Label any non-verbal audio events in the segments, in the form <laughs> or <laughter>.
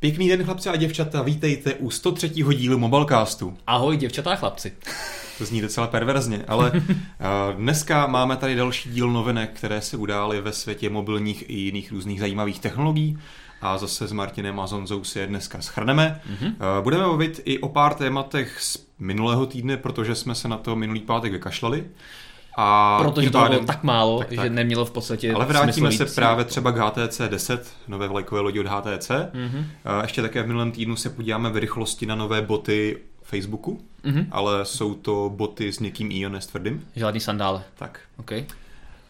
Pěkný den chlapci a děvčata, vítejte u 103. dílu Mobilecastu. Ahoj děvčata a chlapci. To zní docela perverzně, ale <laughs> eh, dneska máme tady další díl novinek, které se udály ve světě mobilních i jiných různých zajímavých technologií a zase s Martinem a Zonzou si je dneska schrneme. Mm-hmm. Budeme mluvit i o pár tématech z minulého týdne, protože jsme se na to minulý pátek vykašlali. A Protože to bylo tak málo, tak, tak. že nemělo v podstatě Ale vrátíme se právě třeba k HTC 10, nové vlajkové lodi od HTC. Mm-hmm. Ještě také v minulém týdnu se podíváme v rychlosti na nové boty Facebooku, mm-hmm. ale jsou to boty s někým Ion tvrdým. Žádný sandále. Tak. Okay.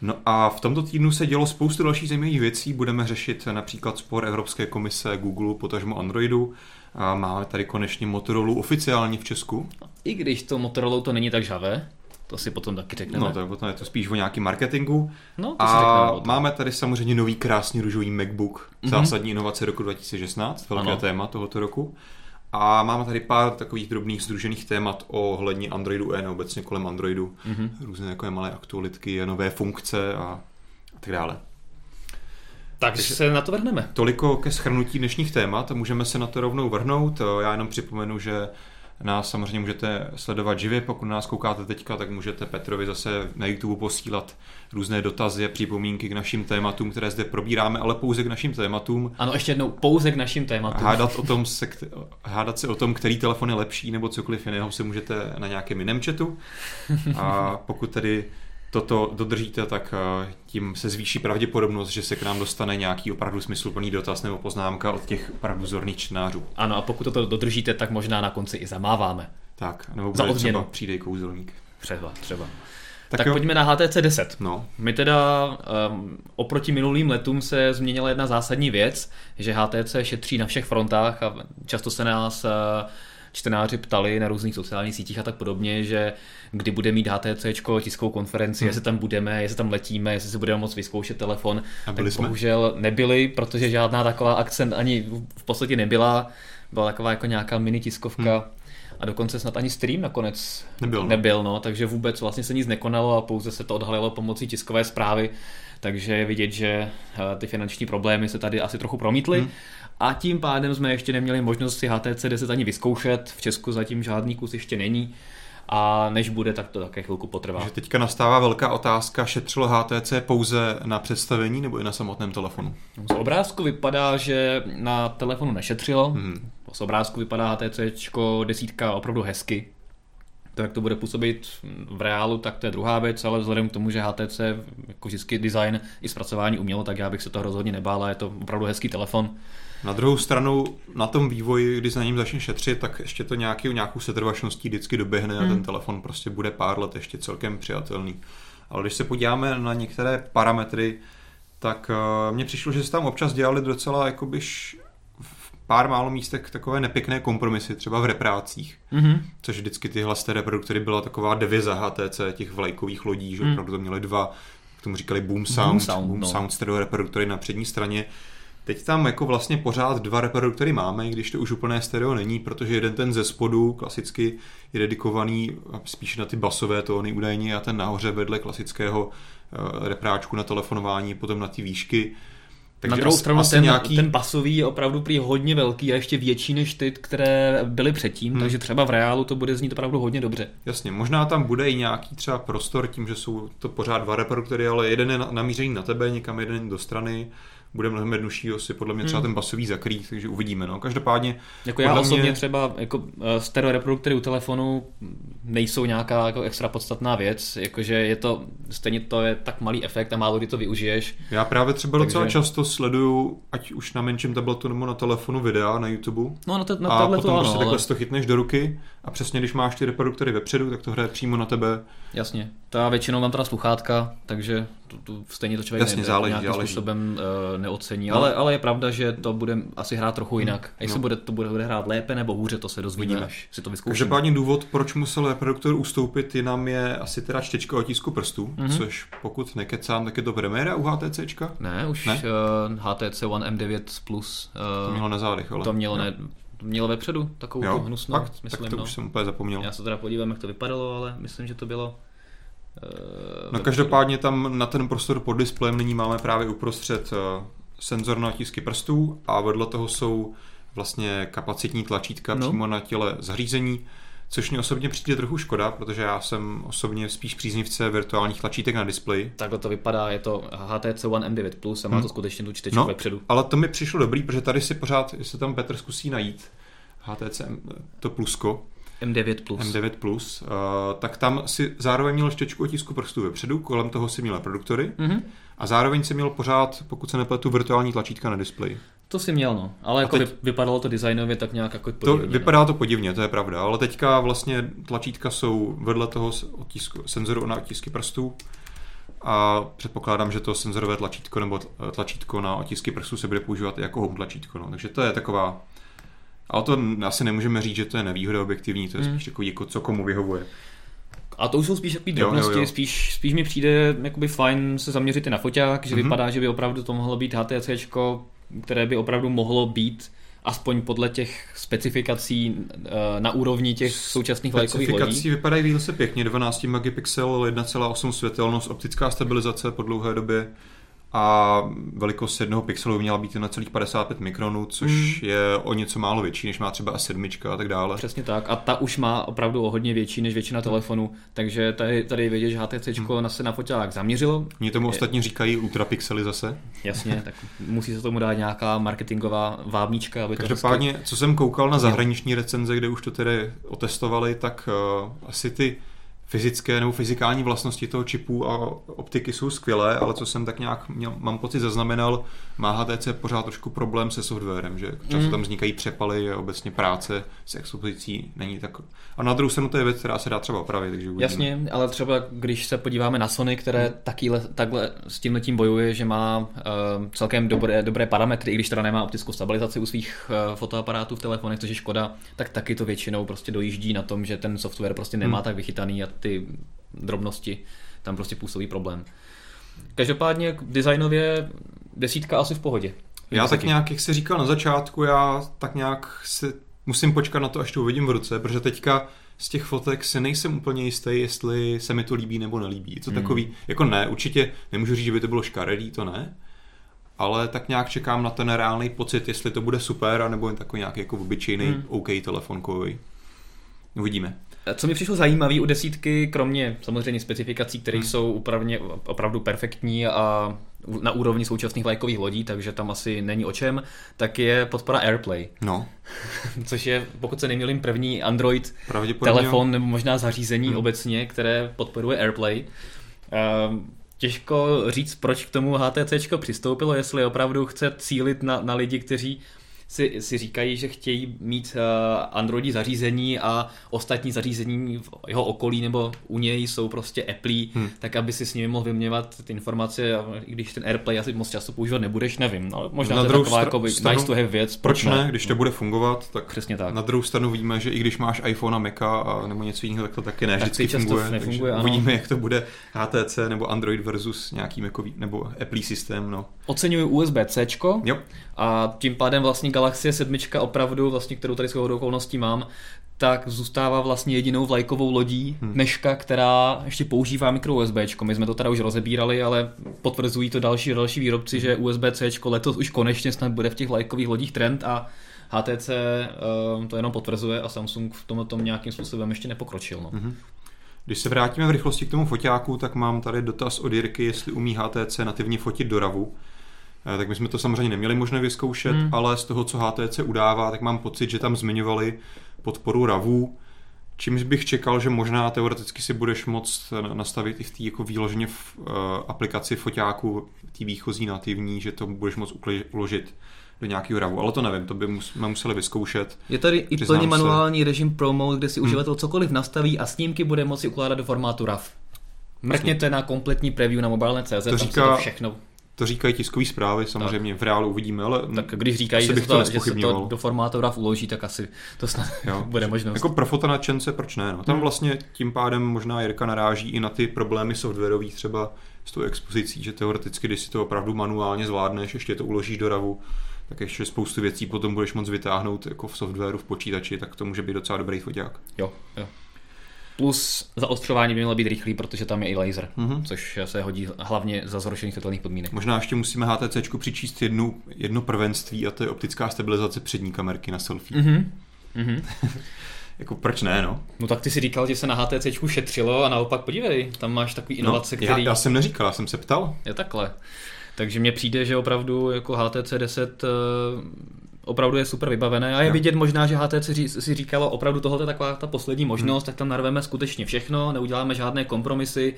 No a v tomto týdnu se dělo spoustu dalších zajímavých věcí. Budeme řešit například spor Evropské komise Google, potažmo Androidu. A máme tady konečně Motorola oficiálně v Česku. I když to Motorola to není tak žavé. To si potom taky řekneme. No, to potom je to spíš o nějaký marketingu. No, to a máme tady samozřejmě nový krásný růžový MacBook, mm-hmm. zásadní inovace roku 2016, velké ano. téma tohoto roku. A máme tady pár takových drobných združených témat o hlední Androidu N, obecně kolem Androidu. Mm-hmm. Různé takové malé aktualitky, nové funkce a, a tak dále. Tak Takže se na to vrhneme. Toliko ke schrnutí dnešních témat. Můžeme se na to rovnou vrhnout. Já jenom připomenu, že Nás samozřejmě můžete sledovat živě, pokud nás koukáte teďka, tak můžete Petrovi zase na YouTube posílat různé dotazy a připomínky k našim tématům, které zde probíráme, ale pouze k našim tématům. Ano, ještě jednou, pouze k našim tématům. Hádat, o tom <laughs> se, hádat se o tom, který telefon je lepší nebo cokoliv jiného, se můžete na nějakém jiném chatu. A pokud tedy toto dodržíte, tak eh, tím se zvýší pravděpodobnost, že se k nám dostane nějaký opravdu smysluplný dotaz nebo poznámka od těch opravdu zorných čtenářů. Ano, a pokud toto dodržíte, tak možná na konci i zamáváme. Tak, nebo bude třeba přijde kouzelník. Třeba, třeba. Tak, tak pojďme na HTC 10. No. My teda um, oproti minulým letům se změnila jedna zásadní věc, že HTC šetří na všech frontách a často se nás uh, čtenáři ptali na různých sociálních sítích a tak podobně, že kdy bude mít HTC tiskovou konferenci, hmm. jestli tam budeme, jestli tam letíme, jestli si budeme moct vyzkoušet telefon. A byli tak jsme? bohužel nebyli, protože žádná taková akce ani v podstatě nebyla. Byla taková jako nějaká mini tiskovka. Hmm. A dokonce snad ani stream nakonec nebyl, no. nebyl no, takže vůbec vlastně se nic nekonalo a pouze se to odhalilo pomocí tiskové zprávy, takže je vidět, že eh, ty finanční problémy se tady asi trochu promítly. Hmm a tím pádem jsme ještě neměli možnost si HTC 10 ani vyzkoušet, v Česku zatím žádný kus ještě není a než bude, tak to také chvilku potrvá. Že teďka nastává velká otázka, šetřilo HTC pouze na představení nebo i na samotném telefonu? Z obrázku vypadá, že na telefonu nešetřilo. Hmm. Z obrázku vypadá HTC desítka opravdu hezky. To, jak to bude působit v reálu, tak to je druhá věc, ale vzhledem k tomu, že HTC jako vždycky design i zpracování umělo, tak já bych se to rozhodně nebál, je to opravdu hezký telefon. Na druhou stranu, na tom vývoji, když na ním začne šetřit, tak ještě to nějaký, nějakou setrvačností vždycky doběhne hmm. a ten hmm. telefon prostě bude pár let ještě celkem přijatelný. Ale když se podíváme na některé parametry, tak uh, mně přišlo, že se tam občas dělali docela jakoby v pár málo místech takové nepěkné kompromisy, třeba v reprácích, mm-hmm. což vždycky tyhle z té reproduktory byla taková deviza HTC, těch vlajkových lodí, že mm. opravdu to měly dva, k tomu říkali boom sound, boom sound, boom no. sound stereo reproduktory na přední straně, Teď tam jako vlastně pořád dva reproduktory máme, když to už úplné stereo není, protože jeden ten ze spodu klasicky je dedikovaný spíš na ty basové tóny údajně a ten nahoře vedle klasického eh, repráčku na telefonování, potom na ty výšky. Takže na druhou stranu ten, nějaký... ten basový je opravdu prý hodně velký a ještě větší než ty, které byly předtím, hmm. takže třeba v reálu to bude znít opravdu hodně dobře. Jasně, možná tam bude i nějaký třeba prostor tím, že jsou to pořád dva reproduktory, ale jeden je namířený na tebe, někam jeden do strany bude mnohem jednodušší si podle mě třeba hmm. ten basový zakrýt, takže uvidíme. No. Každopádně... Jako já osobně mě... třeba jako eh, stereo reproduktory u telefonu nejsou nějaká jako extra podstatná věc, jakože je to, stejně to je tak malý efekt a málo kdy to využiješ. Já právě třeba takže... docela často sleduju, ať už na menším tabletu nebo na telefonu videa na YouTube. No na, te- na a tabletu potom ano, prostě ale... takhle to chytneš do ruky a přesně když máš ty reproduktory vepředu, tak to hraje přímo na tebe. Jasně, to já většinou mám teda sluchátka, takže tu, tu, stejně to člověk Jasně, ne, záleží, nějakým záleží. způsobem uh, neocení. No. Ale, ale je pravda, že to bude asi hrát trochu hmm. jinak. A jestli no. bude, to bude, bude hrát lépe nebo hůře, to se dozvíme, až si to vyzkoušíme. Každopádně důvod, proč musel reproduktor ustoupit, jinam je asi teda čtečka otisku prstů, mm-hmm. což pokud nekecám, tak je to premiéra u HTCčka? Ne, už ne? Uh, HTC One M9 Plus. Uh, to mělo na zádech, ale. To mělo, ne, to mělo vepředu, takovou jo, hnusnou. Fakt? Myslím, tak to no. už jsem úplně zapomněl. Já se teda podívám, jak to vypadalo, ale myslím, že to bylo No každopádně tam na ten prostor pod displejem nyní máme právě uprostřed eh, senzor na otisky prstů a vedle toho jsou vlastně kapacitní tlačítka no. přímo na těle zařízení, což mě osobně přijde trochu škoda, protože já jsem osobně spíš příznivce virtuálních tlačítek na displeji. Takhle to vypadá, je to HTC One M9 Plus a má hmm. to skutečně tu čtečku no, vepředu. Ale to mi přišlo dobrý, protože tady si pořád, jestli tam Petr zkusí najít, HTC to plusko, M9 Plus. M9 Plus, uh, tak tam si zároveň měl štěčku otisku prstů vepředu, kolem toho si měl reproduktory mm-hmm. a zároveň si měl pořád, pokud se nepletu, virtuální tlačítka na displeji. To si měl, no. Ale jako teď, vypadalo to designově tak nějak jako podivně. To vypadá to podivně, to je pravda, ale teďka vlastně tlačítka jsou vedle toho otisku, senzoru na otisky prstů a předpokládám, že to senzorové tlačítko nebo tlačítko na otisky prstů se bude používat i jako home tlačítko. No. Takže to je taková ale to asi nemůžeme říct, že to je nevýhoda objektivní, to je hmm. spíš takový, jako co komu vyhovuje. A to už jsou spíš takové drobnosti, jo, jo, jo. Spíš, spíš mi přijde jakoby fajn se zaměřit i na foťák, že mm-hmm. vypadá, že by opravdu to mohlo být HTC, které by opravdu mohlo být aspoň podle těch specifikací eh, na úrovni těch současných lajkových lodí. Specifikací vypadají se pěkně, 12 megapixel, 1,8 světelnost, optická stabilizace po dlouhé době a velikost jednoho pixelu měla být na celých 55 mikronů, což mm. je o něco málo větší, než má třeba S7 a tak dále. Přesně tak. A ta už má opravdu o hodně větší než většina telefonů, takže tady, tady vidět, že HTC mm. se na foťák zaměřilo. Mě tomu je... ostatně říkají ultrapixely zase. Jasně, tak musí se tomu dát nějaká marketingová vábnička, aby Každopádně, to co jsem koukal na zahraniční recenze, kde už to tedy otestovali, tak uh, asi ty fyzické nebo fyzikální vlastnosti toho čipu a optiky jsou skvělé, ale co jsem tak nějak měl, mám pocit zaznamenal, má HTC pořád trošku problém se softwarem, že často mm. tam vznikají přepaly a obecně práce s expozicí není tak. A na druhou stranu to je věc, která se dá třeba opravit. Takže uvidíme. Jasně, ale třeba když se podíváme na Sony, které mm. taky takhle s tím letím bojuje, že má uh, celkem dobré, dobré parametry, i když teda nemá optickou stabilizaci u svých uh, fotoaparátů v telefonech, což je škoda, tak taky to většinou prostě dojíždí na tom, že ten software prostě nemá mm. tak vychytaný a ty drobnosti tam prostě působí problém. Každopádně designově desítka asi v pohodě. Já tak nějak, jak jsi říkal na začátku, já tak nějak si musím počkat na to, až to uvidím v ruce, protože teďka z těch fotek se nejsem úplně jistý, jestli se mi to líbí nebo nelíbí. Je to hmm. takový, jako ne, určitě nemůžu říct, že by to bylo škaredý, to ne, ale tak nějak čekám na ten reálný pocit, jestli to bude super, anebo jen takový nějaký jako obyčejný hmm. OK telefonkový. Uvidíme. Co mi přišlo zajímavé u desítky, kromě samozřejmě specifikací, které hmm. jsou upravně, opravdu perfektní a na úrovni současných vlajkových lodí, takže tam asi není o čem, tak je podpora AirPlay. No. <laughs> Což je, pokud se nemýlím, první Android telefon nebo možná zařízení hmm. obecně, které podporuje AirPlay. Ehm, těžko říct, proč k tomu HTC přistoupilo, jestli opravdu chce cílit na, na lidi, kteří si, si říkají, že chtějí mít uh, Androidí zařízení a ostatní zařízení v jeho okolí nebo u něj jsou prostě Apple, hmm. tak aby si s nimi mohl vyměňovat ty informace, i když ten AirPlay asi moc často používat nebudeš, nevím, ale možná na to je taková jako stranu, nice to have věc. Proč ne, když to bude fungovat, tak Přesně tak. na druhou stranu víme, že i když máš iPhone a Maca a nebo něco jiného, tak to taky ne vždycky tak funguje. Nefunguje, ano. Uvidíme, jak to bude HTC nebo Android versus nějaký Macový, nebo Apple systém. No. Oceňuji USB-C a tím pádem vlastně Galaxie 7 opravdu, vlastně, kterou tady s okolností mám, tak zůstává vlastně jedinou vlajkovou lodí hmm. dneška, která ještě používá mikro USB. My jsme to teda už rozebírali, ale potvrzují to další další výrobci, že USB-C letos už konečně snad bude v těch vlajkových lodích trend a HTC uh, eh, to jenom potvrzuje a Samsung v tomhle tom nějakým způsobem ještě nepokročil. No. Hmm. Když se vrátíme v rychlosti k tomu foťáku, tak mám tady dotaz od Jirky, jestli umí HTC nativně fotit do RAVu. Tak my jsme to samozřejmě neměli možné vyzkoušet, hmm. ale z toho, co HTC udává, tak mám pocit, že tam zmiňovali podporu RAVů, čímž bych čekal, že možná teoreticky si budeš moct nastavit i v té jako výloženě v uh, aplikaci foťáku, té výchozí nativní, že to budeš moct uložit do nějakého RAVu, ale to nevím, to by jsme museli vyzkoušet. Je tady i plně manuální se. režim Pro Mode, kde si hmm. uživatel cokoliv nastaví a snímky bude moci ukládat do formátu RAV. Mrkněte na kompletní preview na mobile.cz, to říká, to všechno to říkají tiskové zprávy, samozřejmě tak. v reálu uvidíme, ale tak když říkají, že, to, to že se to do formátu RAV uloží, tak asi to snad <laughs> jo. bude možnost. Jako pro fotonačence, proč ne? No, tam hmm. vlastně tím pádem možná Jirka naráží i na ty problémy softwarových třeba s tou expozicí, že teoreticky, když si to opravdu manuálně zvládneš, ještě to uložíš do RAVu, tak ještě spoustu věcí potom budeš moc vytáhnout jako v softwaru, v počítači, tak to může být docela dobrý foťák. Jo, jo. Plus zaostřování by mělo být rychlý, protože tam je i laser, Mhm. což se hodí hlavně za zhoršených světelných podmínek. Možná ještě musíme HTC přičíst jednu, jedno prvenství a to je optická stabilizace přední kamerky na selfie. Mhm. Mhm. <laughs> Jako proč ne, no? No tak ty si říkal, že se na HTC šetřilo a naopak podívej, tam máš takový inovace, no, já, který... já jsem neříkal, já jsem se ptal. Je takhle. Takže mně přijde, že opravdu jako HTC 10 eh, opravdu je super vybavené a je Jo. vidět možná, že HTC si říkalo opravdu tohle je taková ta poslední možnost, tak tam narveme skutečně všechno, neuděláme žádné kompromisy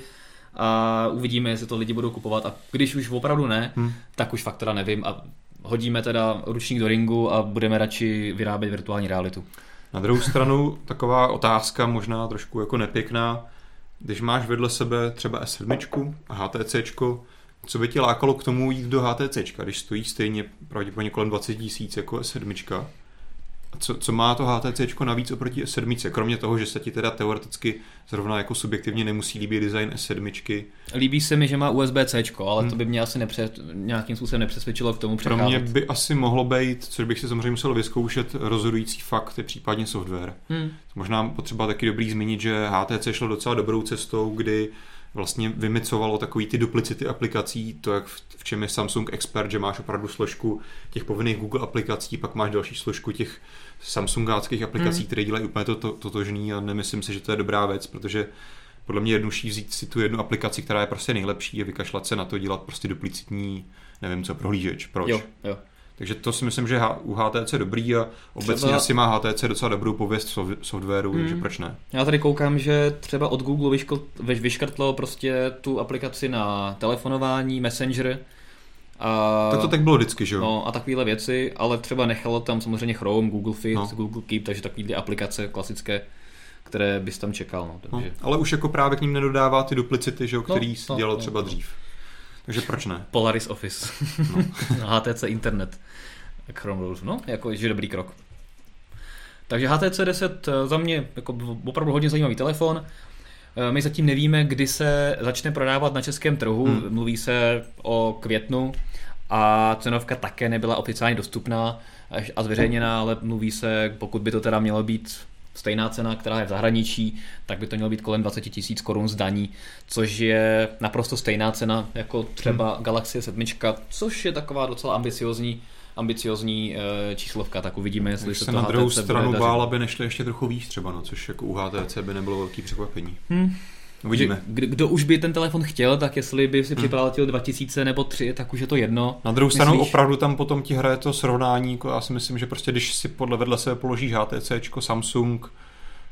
a uvidíme, jestli to lidi budou kupovat a když už opravdu ne, Hmm. tak už fakt teda nevím a hodíme teda ručník do ringu a budeme radši vyrábět virtuální realitu. Na druhou stranu taková otázka možná trošku jako nepěkná. Když máš vedle sebe třeba S7 a HTC, co by tě lákalo k tomu jít do HTC, když stojí stejně pravděpodobně kolem 20 tisíc jako S7? A co, co má to HTC navíc oproti S7? Kromě toho, že se ti teda teoreticky zrovna jako subjektivně nemusí líbit design S7, Líbí se mi, že má USB-C, ale Hmm. to by mě asi nepře, nějakým způsobem nepřesvědčilo k tomu pro přecházet. mě by asi mohlo být, což bych si samozřejmě musel vyzkoušet, rozhodující fakt je případně software. Hmm. Možná potřeba taky dobrý zmínit, že HTC šlo docela dobrou cestou, kdy vlastně vymicovalo takový ty duplicity aplikací, to jak v, v čem je Samsung Expert, že máš opravdu složku těch povinných Google aplikací, pak máš další složku těch Samsungáckých aplikací, Hmm. které dělají úplně to, to, totožný a nemyslím si, že to je dobrá věc, protože podle mě je jednodušší vzít si tu jednu aplikaci, která je prostě nejlepší a vykašlat se na to dělat prostě duplicitní, nevím co, prohlížeč. Proč? Jo, jo. Takže to si myslím, že u HTC je dobrý a obecně Třeba- asi má HTC docela dobrou pověst v soft- softwaru, Hmm. takže proč ne? Já tady koukám, že třeba od Google vyškrtlo prostě tu aplikaci na telefonování, Messenger a, Tak to tak bylo vždycky, že jo? no, a takovéhle věci, ale třeba nechalo tam samozřejmě Chrome, Google Fit, No. Google Keep, takže takový aplikace klasické, které bys tam čekal. No, No, takže. ale už jako právě k ním nedodává ty duplicity, že jo, No, který no, dělal no, třeba no. dřív. Takže proč ne? Polaris Office, no. <laughs> HTC Internet, Chrome Browser, no, jako, že dobrý krok. Takže HTC 10 eh, za mě jako opravdu hodně zajímavý telefon. Eh, My zatím nevíme, kdy se začne prodávat na českém trhu. Hmm. Mluví se o květnu a cenovka také nebyla oficiálně dostupná a zveřejněná, ale mluví se, pokud by to teda mělo být stejná cena, která je v zahraničí, tak by to mělo být kolem 20 tisíc korun z daní, což je naprosto stejná cena jako třeba hmm. Galaxy 7, což je taková docela ambiciozní ambiciozní eh, číslovka, tak uvidíme, jestli Když se se to na druhou HTC stranu bál, aby nešli ještě trochu výš třeba, no, což jako u HTC by nebylo velký překvapení. Hmm. Uvidíme. Kdo, kdo už by ten telefon chtěl, tak jestli by si připlatil 2000 nebo 3, tak už je to jedno. Na druhou stranu Myslíš? opravdu tam potom ti hraje to srovnání, jako já si myslím, že prostě když si podle vedle sebe položíš HTC, Samsung,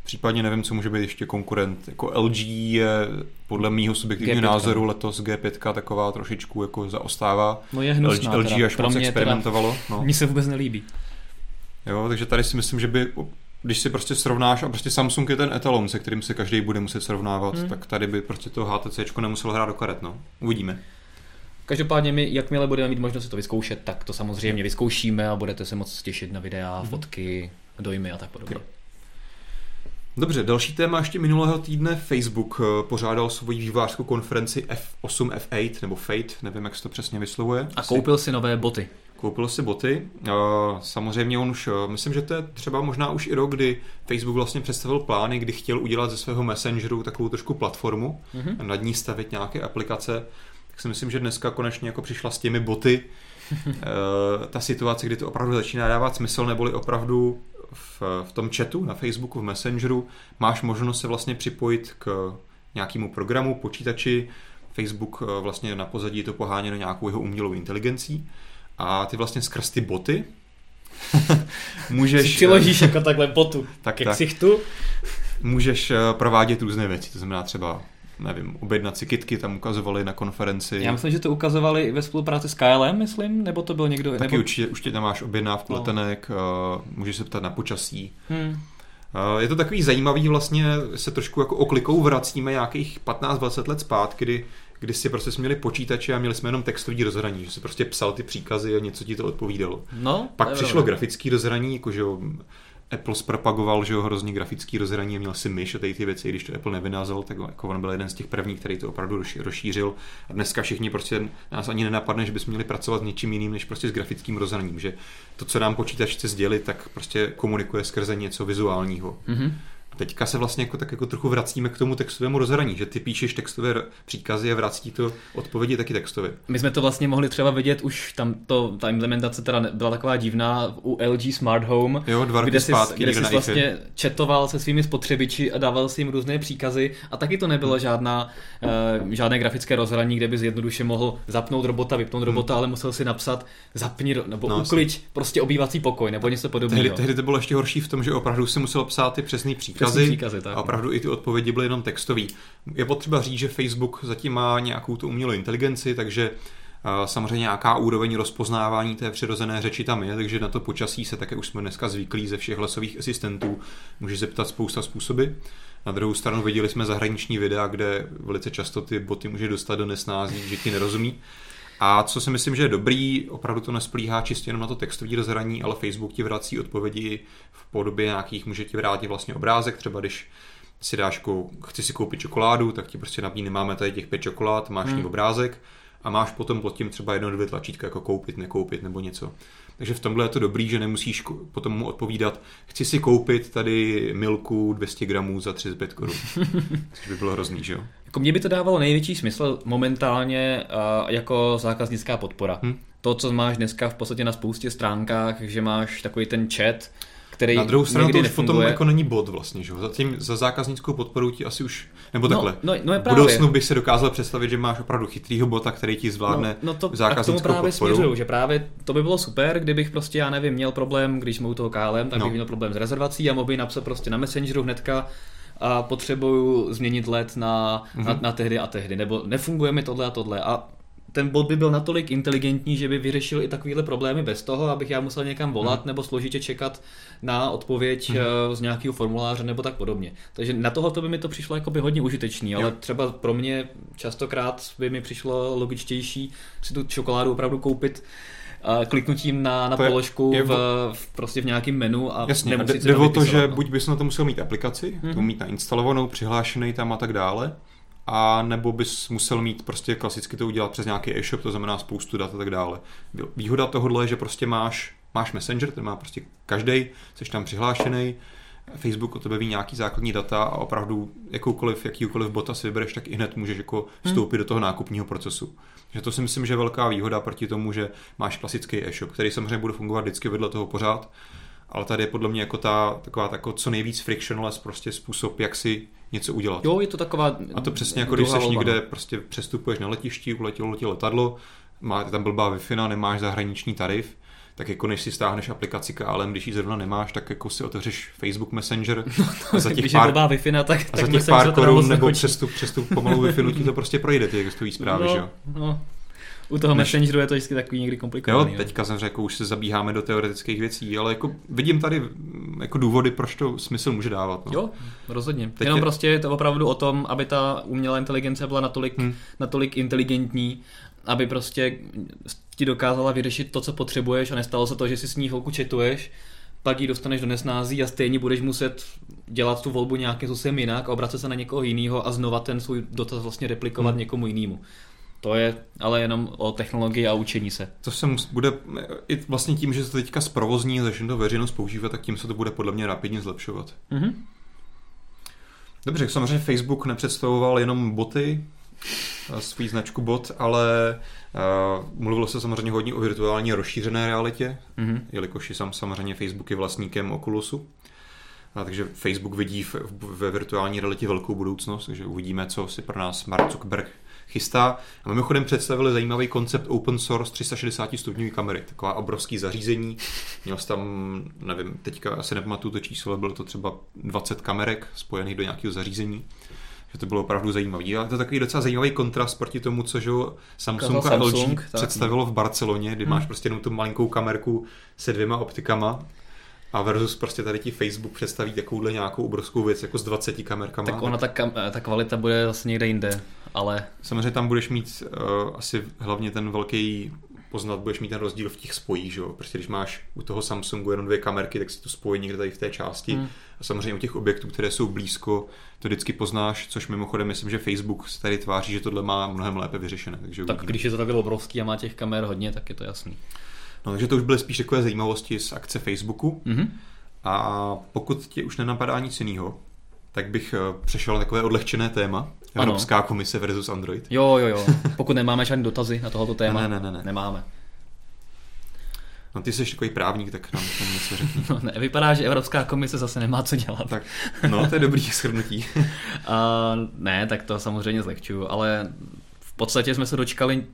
případně nevím, co může být ještě konkurent, jako LG je podle mýho subjektivního G5. názoru letos G5 taková trošičku jako zaostává. No je LG, hnusná. LG teda. až Pro moc mě experimentovalo. Teda, No. mně se vůbec nelíbí. Jo, takže tady si myslím, že by, když si prostě srovnáš, a prostě Samsung je ten etalon, se kterým se každý bude muset srovnávat, Hmm. hmm. tak tady by prostě to HTC nemuselo hrát do karet, no. Uvidíme. Každopádně my, jakmile budeme mít možnost si to vyzkoušet, tak to samozřejmě vyzkoušíme a budete se moc těšit na videa, fotky, dojmy a tak podobně. Jo. Dobře, další téma ještě minulého týdne. Facebook eh, pořádal svoji vývářskou konferenci F8, F8, nebo Fate, nevím, jak se to přesně vyslovuje. A koupil si nové boty. Koupil si boty. Samozřejmě on už, eh, myslím, že to je třeba možná už i rok, kdy Facebook vlastně představil plány, kdy chtěl udělat ze svého Messengeru takovou trošku platformu Mhm. a nad ní stavit nějaké aplikace. Tak si myslím, že dneska konečně jako přišla s těmi boty <laughs> eh, ta situace, kdy to opravdu začíná dávat smysl, neboli opravdu v, v tom chatu na Facebooku, v Messengeru máš možnost se vlastně připojit k nějakému programu, počítači. Facebook eh, vlastně na pozadí to poháněno nějakou jeho umělou inteligencí a ty vlastně skrz ty boty <laughs> můžeš, Si přiložíš jako takhle botu <laughs> tak, ke tak, ksichtu. můžeš eh, provádět různé věci, to znamená třeba nevím, objednat si kitky, tam ukazovali na konferenci. Já myslím, že to ukazovali i ve spolupráci s KLM, myslím, nebo to byl někdo... Taky nebo... určitě, určitě tam máš objednávku No. letenek, eh, můžeš se ptat na počasí. Hmm. Eh, Je to takový zajímavý, vlastně se trošku jako oklikou vracíme nějakých 15-20 let zpátky, kdy, kdy si prostě jsme měli počítače a měli jsme jenom textový rozhraní, že si prostě psal ty příkazy a něco ti to odpovídalo. No, Pak přišlo pravda. grafický rozhraní, jako že jo, Apple zpropagoval, že jo, hrozně grafický rozhraní a měl si myš a tady ty věci, když to Apple nevynázal, tak jako on byl jeden z těch prvních, který to opravdu rozšířil. A dneska všichni prostě nás ani nenapadne, že bychom měli pracovat s něčím jiným, než prostě s grafickým rozhraním, že to, co nám počítač chce sdělit, tak prostě komunikuje skrze něco vizuálního. Mhm. Teďka se vlastně jako, tak jako trochu vracíme k tomu textovému rozhraní, že ty píšeš textové příkazy a vrací to odpovědi taky textově. My jsme to vlastně mohli třeba vidět, už tam to, ta implementace teda byla taková divná u LG Smart Home, jo, dva kde jsi, zpátky, kde jsi vlastně četoval se svými spotřebiči a dával si jim různé příkazy a taky to nebylo hmm. žádná, uh, žádné grafické rozhraní, kde by zjednoduše mohl zapnout robota, vypnout robota, hmm. ale musel si napsat zapni nebo no, uklič prostě obývací pokoj nebo něco podobného. Tehdy, tehdy to bylo ještě horší v tom, že opravdu si musel psát ty přesné příkazy, příkazy tak. a opravdu i ty odpovědi byly jenom textové. Je potřeba říct, že Facebook zatím má nějakou tu umělou inteligenci, takže Samozřejmě nějaká úroveň rozpoznávání té přirozené řeči tam je, takže na to počasí se také už jsme dneska zvyklí ze všech hlasových asistentů. Může se ptat spousta způsoby. Na druhou stranu viděli jsme zahraniční videa, kde velice často ty boty může dostat do nesnází, že ti nerozumí. A co si myslím, že je dobrý, opravdu to nesplíhá čistě jenom na to textové rozhraní, ale Facebook ti vrací odpovědi v podobě nějakých, může ti vrátit vlastně obrázek, třeba když si dáš, chci si koupit čokoládu, tak ti prostě nabídne, máme tady těch pět čokolád, máš hmm. obrázek a máš potom pod tím třeba jedno, dvě tlačítka, jako koupit, nekoupit nebo něco. Takže v tomhle je to dobrý, že nemusíš potom mu odpovídat, chci si koupit tady milku 200 gramů za 35 korun. <laughs> Což by bylo hrozný, že jo? Jako mně by to dávalo největší smysl momentálně uh, jako zákaznická podpora. Hmm? To, co máš dneska v podstatě na spoustě stránkách, že máš takový ten chat, který Na druhou stranu to už nefunguje. potom jako není bod vlastně, že? Zatím za zákaznickou podporu ti asi už, nebo no, takhle, no, no je v budoucnu bych se dokázal představit, že máš opravdu chytrýho bota, který ti zvládne no, no to, zákaznickou a k tomu právě podporu. Směřuju, že právě to by bylo super, kdybych prostě, já nevím, měl problém, když jsme u toho KLM, tak no. bych měl problém s rezervací a mohl bych napsat prostě na Messengeru hnedka, a potřebuju změnit let na, mm-hmm. na, na tehdy a tehdy, nebo nefunguje mi tohle a tohle. A ten bot by byl natolik inteligentní, že by vyřešil i takovéhle problémy bez toho, abych já musel někam volat hmm. nebo složitě čekat na odpověď hmm. z nějakého formuláře nebo tak podobně. Takže na tohle by mi to přišlo jako by hodně užitečný, ale jo. třeba pro mě častokrát by mi přišlo logičtější si tu čokoládu opravdu koupit kliknutím na, na položku je, v, v, prostě v nějakém menu a Jasně, jde o to, že no. buď bys na to musel mít aplikaci, mm-hmm. to mít nainstalovanou, přihlášený tam a tak dále, a nebo bys musel mít prostě klasicky to udělat přes nějaký e-shop, to znamená spoustu dat a tak dále. Výhoda tohohle je, že prostě máš, máš Messenger, ten má prostě každý, jsi tam přihlášený, Facebook o tebe ví nějaký základní data a opravdu jakoukoliv, jakýkoliv bota si vybereš, tak i hned můžeš jako hmm. vstoupit hmm. do toho nákupního procesu. Že to si myslím, že je velká výhoda proti tomu, že máš klasický e-shop, který samozřejmě bude fungovat vždycky vedle toho pořád, ale tady je podle mě jako ta taková tako, co nejvíc frictionless prostě způsob, jak si něco udělat. Jo, je to taková A to přesně jako když jsi někde, no. prostě přestupuješ na letišti, uletělo letě letadlo, má tam blbá wi nemáš zahraniční tarif, tak jako než si stáhneš aplikaci KLM, když ji zrovna nemáš, tak jako si otevřeš Facebook Messenger <laughs> no, to, a za těch pár, wi tak, a tak za těch pár korun nebo přestup, přestup pomalu wi ti to prostě projde, ty existují zprávy, no, že jo? No, u toho Než... Messengeru je to vždycky takový někdy komplikovaný. Jo, teďka jsem řekl, už se zabíháme do teoretických věcí, ale jako vidím tady jako důvody, proč to smysl může dávat. No. Jo, rozhodně. Teď Jenom je... prostě je to opravdu o tom, aby ta umělá inteligence byla natolik, hmm. natolik inteligentní, aby prostě ti dokázala vyřešit to, co potřebuješ a nestalo se to, že si s ní chvilku četuješ, pak ji dostaneš do nesnází a stejně budeš muset dělat tu volbu nějakým způsobem jinak a obracet se na někoho jiného a znova ten svůj dotaz vlastně replikovat hmm. někomu jinému. To je ale jenom o technologii a učení se. To se bude, i vlastně tím, že se to teďka zprovozní a začne to veřejnost používat, tak tím se to bude podle mě rapidně zlepšovat. Mm-hmm. Dobře, samozřejmě Facebook nepředstavoval jenom boty, svůj značku bot, ale uh, mluvilo se samozřejmě hodně o virtuální rozšířené realitě, mm-hmm. jelikož jsem samozřejmě Facebook je vlastníkem Oculusu. A takže Facebook vidí v, ve virtuální realitě velkou budoucnost, takže uvidíme, co si pro nás Mark Zuckerberg chystá. A mimochodem představili zajímavý koncept open source 360 stupňové kamery. Taková obrovský zařízení. Měl jsi tam, nevím, teďka asi nepamatuju to číslo, bylo to třeba 20 kamerek spojených do nějakého zařízení že to bylo opravdu zajímavé. Ale to je takový docela zajímavý kontrast proti tomu, co že Samsung a LG Samsung, představilo v Barceloně, kdy hmm. máš prostě jenom tu malinkou kamerku se dvěma optikama a versus prostě tady ti Facebook představí takovouhle nějakou obrovskou věc jako s 20 kamerkama. Tak ona ta, kam, ta kvalita bude zase někde jinde, ale... Samozřejmě tam budeš mít uh, asi hlavně ten velký poznat, budeš mít ten rozdíl v těch spojích, že jo? Prostě když máš u toho Samsungu jenom dvě kamerky, tak si to spojí někde tady v té části. Hmm. A samozřejmě u těch objektů, které jsou blízko, to vždycky poznáš, což mimochodem myslím, že Facebook se tady tváří, že tohle má mnohem lépe vyřešené. Takže tak uvidíme. když je to takhle obrovský a má těch kamer hodně, tak je to jasný. No, takže to už byly spíš takové zajímavosti z akce Facebooku. Mm-hmm. A pokud tě už nenapadá nic jiného, tak bych eh, přešel na takové odlehčené téma. Evropská ano. komise versus Android. Jo, jo, jo. Pokud nemáme žádné dotazy na tohoto téma. Ne, ne, ne, ne. Nemáme. No ty jsi takový právník, tak nám to něco řekni. <laughs> No ne, vypadá, že Evropská komise zase nemá co dělat. Tak, no to je dobrý shrnutí. <laughs> uh, ne, tak to samozřejmě zlehčuju, ale v podstatě jsme se dočkali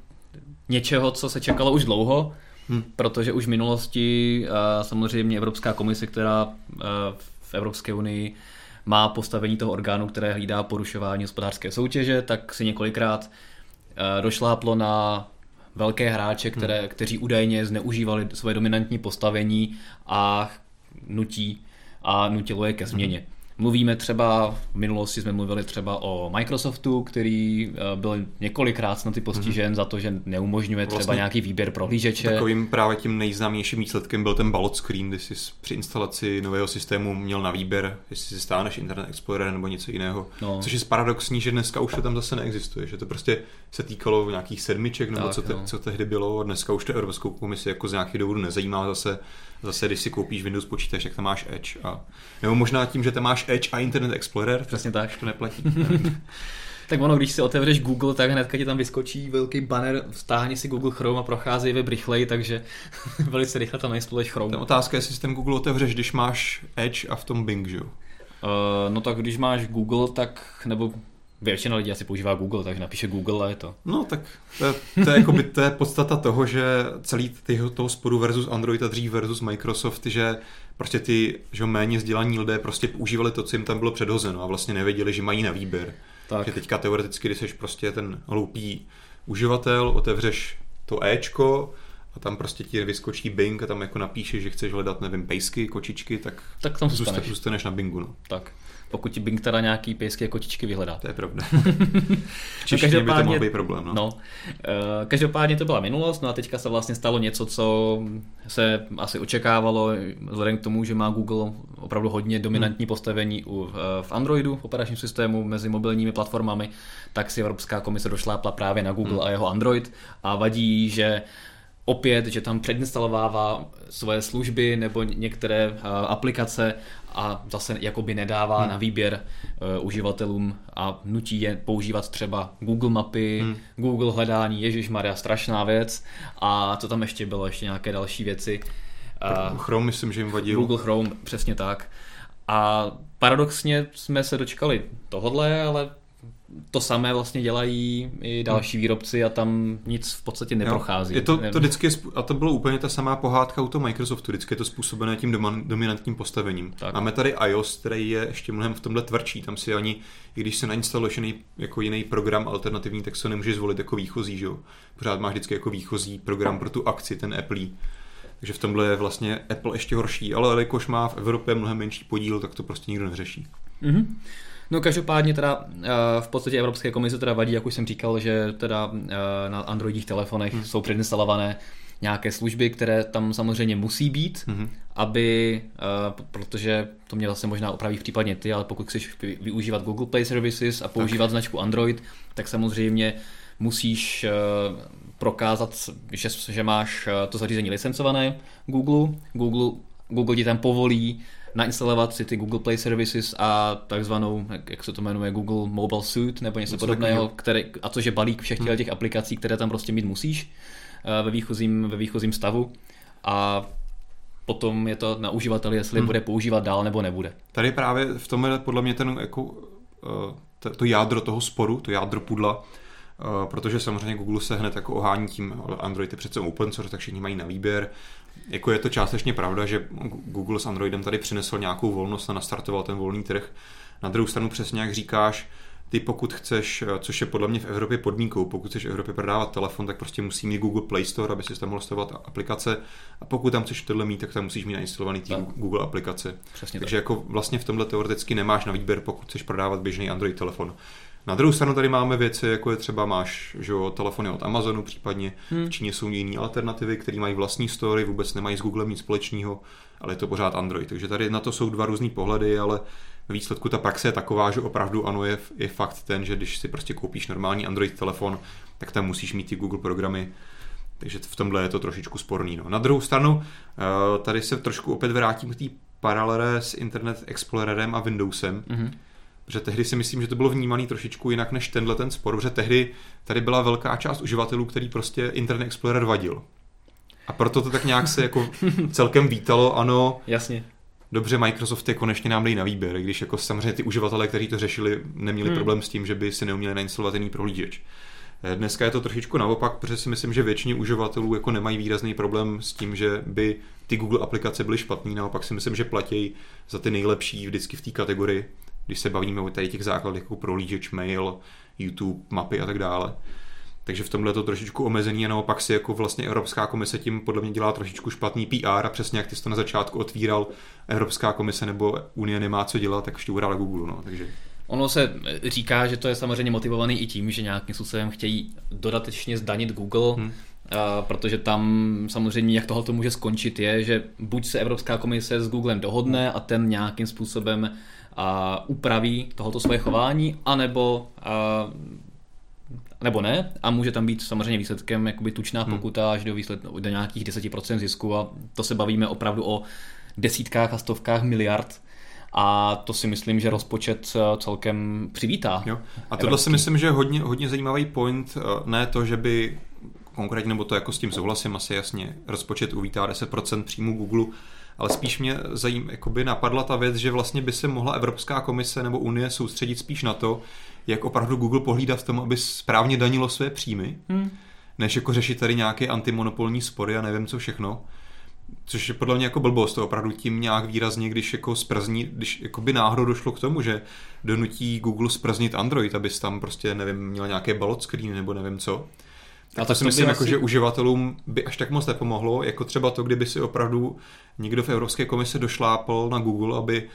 něčeho, co se čekalo už dlouho, hmm. protože už v minulosti samozřejmě Evropská komise, která v Evropské unii má postavení toho orgánu, které hlídá porušování hospodářské soutěže, tak si několikrát došláplo na velké hráče, které, hmm. kteří údajně zneužívali své dominantní postavení a nutí a nutilo je ke změně. Hmm. Mluvíme třeba, v minulosti jsme mluvili třeba o Microsoftu, který eh, byl několikrát snad postižen mm-hmm. za to, že neumožňuje vlastně třeba nějaký výběr prohlížeče. Takovým právě tím nejznámějším výsledkem byl ten ballot screen, kdy jsi při instalaci nového systému měl na výběr, jestli si stáneš Internet Explorer nebo něco jiného. No. Což je paradoxní, že dneska už to tam zase neexistuje, že to prostě se týkalo nějakých sedmiček nebo tak, co, te, co tehdy bylo. Dneska už to Evropskou komisi jako z nějakých důvodů nezajímá zase zase, když si koupíš Windows počítač, jak tam máš Edge. A, nebo možná tím, že tam máš Edge a Internet Explorer. Přesně tak. To neplatí. <laughs> tak ono, když si otevřeš Google, tak hnedka ti tam vyskočí velký banner, stáhni si Google Chrome a prochází web rychleji, takže <laughs> velice rychle tam nainstaluješ Chrome. Ta otázka je, jestli ten Google otevřeš, když máš Edge a v tom Bing, že jo? Uh, no tak když máš Google, tak, nebo Většina lidí asi používá Google, takže napíše Google a je to. No tak to je, to je, jakoby, to je podstata toho, že celý ty, toho sporu versus Android a dřív versus Microsoft, že prostě ty že méně vzdělaní lidé prostě používali to, co jim tam bylo předhozeno a vlastně nevěděli, že mají na výběr. Tak. Že teďka teoreticky, když jsi prostě ten hloupý uživatel, otevřeš to Ečko, a tam prostě ti vyskočí Bing a tam jako napíšeš, že chceš hledat, nevím, pejsky, kočičky, tak, tak tam zůstaneš. zůstaneš na Bingu. No. Tak pokud ti Bing teda nějaký pejsky a kočičky vyhledá. To je pravda. <laughs> V no, by to mohl být problém. No. no. Eh, každopádně to byla minulost, no a teďka se vlastně stalo něco, co se asi očekávalo, vzhledem k tomu, že má Google opravdu hodně dominantní hmm. postavení u, eh, v Androidu, v operačním systému, mezi mobilními platformami, tak si Evropská komise došlápla právě na Google hmm. a jeho Android a vadí, že opět, že tam předinstalovává svoje služby nebo některé uh, aplikace a zase jakoby nedává hmm. na výběr uh, uživatelům a nutí je používat třeba Google mapy, hmm. Google hledání, Ježíš Maria, strašná věc a co tam ještě bylo, ještě nějaké další věci. Uh, Chrome myslím, že jim vadil. Google Chrome, přesně tak. A paradoxně jsme se dočkali tohodle, ale to samé vlastně dělají i další výrobci a tam nic v podstatě neprochází. Jo, je to, to vždycky, a to bylo úplně ta samá pohádka u toho Microsoftu, vždycky je to způsobené tím dominantním postavením. Tak. Máme tady iOS, který je ještě mnohem v tomhle tvrdší, tam si ani, i když se nainstaluješ jiný, jako jiný program alternativní, tak se nemůžeš zvolit jako výchozí, že jo? Pořád máš vždycky jako výchozí program pro tu akci, ten Apple. Takže v tomhle je vlastně Apple ještě horší, ale jelikož má v Evropě mnohem menší podíl, tak to prostě nikdo neřeší. Mm-hmm. No každopádně teda eh, v podstatě Evropské komise teda vadí, jak už jsem říkal, že teda eh, na Androidích telefonech hmm. jsou předinstalované nějaké služby, které tam samozřejmě musí být, hmm. aby, eh, protože to mě zase možná opraví případně ty, ale pokud chceš využívat Google Play Services a používat tak. značku Android, tak samozřejmě musíš prokázat, že, že máš to zařízení licencované Google. Google, Google ti tam povolí nainstalovat si ty Google Play Services a takzvanou, jak se to jmenuje, Google Mobile Suite nebo něco, něco podobného, který, a což je balík všech hmm. těch aplikací, které tam prostě mít musíš eh, ve výchozím, ve výchozím stavu a potom je to na uživateli, jestli hmm. bude používat dál nebo nebude. Tady právě v tom je podle mě ten jako, eh, to jádro toho sporu, to jádro pudla, protože samozřejmě Google se hned jako ohání tím, Android je přece open source, tak všichni mají na výběr, jako je to částečně pravda, že Google s Androidem tady přinesl nějakou volnost a nastartoval ten volný trh. Na druhou stranu přesně jak říkáš, ty pokud chceš, což je podle mě v Evropě podmínkou, pokud chceš v Evropě prodávat telefon, tak prostě musí mít Google Play Store, aby si tam mohl stavovat aplikace a pokud tam chceš tohle mít, tak tam musíš mít nainstalovaný ty Google aplikace. Přesně Takže tak. jako vlastně v tomhle teoreticky nemáš na výběr, pokud chceš prodávat běžný Android telefon. Na druhou stranu tady máme věci, jako je třeba máš že jo, telefony od Amazonu, případně hmm. v Číně jsou jiné alternativy, které mají vlastní story, vůbec nemají s Googlem nic společného, ale je to pořád Android. Takže tady na to jsou dva různé pohledy, ale výsledku ta praxe je taková, že opravdu ano, je, je fakt ten, že když si prostě koupíš normální Android telefon, tak tam musíš mít ty Google programy, takže v tomhle je to trošičku sporný. No. Na druhou stranu, eh, tady se trošku opět vrátím k té paralele s Internet Explorerem a Windowsem. Mm-hmm že tehdy si myslím, že to bylo vnímané trošičku jinak než tenhle ten spor, že tehdy tady byla velká část uživatelů, který prostě Internet Explorer vadil. A proto to tak nějak se jako celkem vítalo, ano. Jasně. Dobře, Microsoft je konečně nám dejí na výběr, když jako samozřejmě ty uživatelé, kteří to řešili, neměli hmm. problém s tím, že by si neuměli nainstalovat jiný prohlížeč. Eh, dneska je to trošičku naopak, protože si myslím, že většině uživatelů jako nemají výrazný problém s tím, že by ty Google aplikace byly špatné. Naopak si myslím, že platí za ty nejlepší vždycky v té kategorii, když se bavíme o tady těch základech jako prohlížeč, mail, YouTube, mapy a tak dále. Takže v tomhle je to trošičku omezený a naopak si jako vlastně Evropská komise tím podle mě dělá trošičku špatný PR a přesně jak ty jsi to na začátku otvíral, Evropská komise nebo Unie nemá co dělat, tak šťourá Google. No. Takže Ono se říká, že to je samozřejmě motivovaný i tím, že nějakým způsobem chtějí dodatečně zdanit Google, hmm. A, protože tam samozřejmě, jak tohle to může skončit, je, že buď se Evropská komise s Googlem dohodne a ten nějakým způsobem a, upraví tohoto svoje chování, anebo a, nebo ne, a může tam být samozřejmě výsledkem jakoby tučná hmm. pokuta až do, výsled, do nějakých 10% zisku a to se bavíme opravdu o desítkách a stovkách miliard a to si myslím, že rozpočet eh, celkem přivítá. Jo. A tohle si myslím, že je hodně, hodně zajímavý point, eh, ne to, že by konkrétně, nebo to jako s tím souhlasím asi jasně, rozpočet uvítá 10% příjmu Google, ale spíš mě zajím, jakoby napadla ta věc, že vlastně by se mohla Evropská komise nebo Unie soustředit spíš na to, jak opravdu Google pohlídat v tom, aby správně danilo své příjmy, hmm. než jako řešit tady nějaké antimonopolní spory a nevím co všechno. Což je podle mě jako blbost, to opravdu tím nějak výrazně, když jako sprzní, když jako by náhodou došlo k tomu, že donutí Google sprznit Android, abys tam prostě, nevím, měl nějaké balot screen nebo nevím co. Tak a to si myslím, jako, asi... že uživatelům by až tak moc nepomohlo, jako třeba to, kdyby si opravdu někdo v Evropské komise došlápal na Google, aby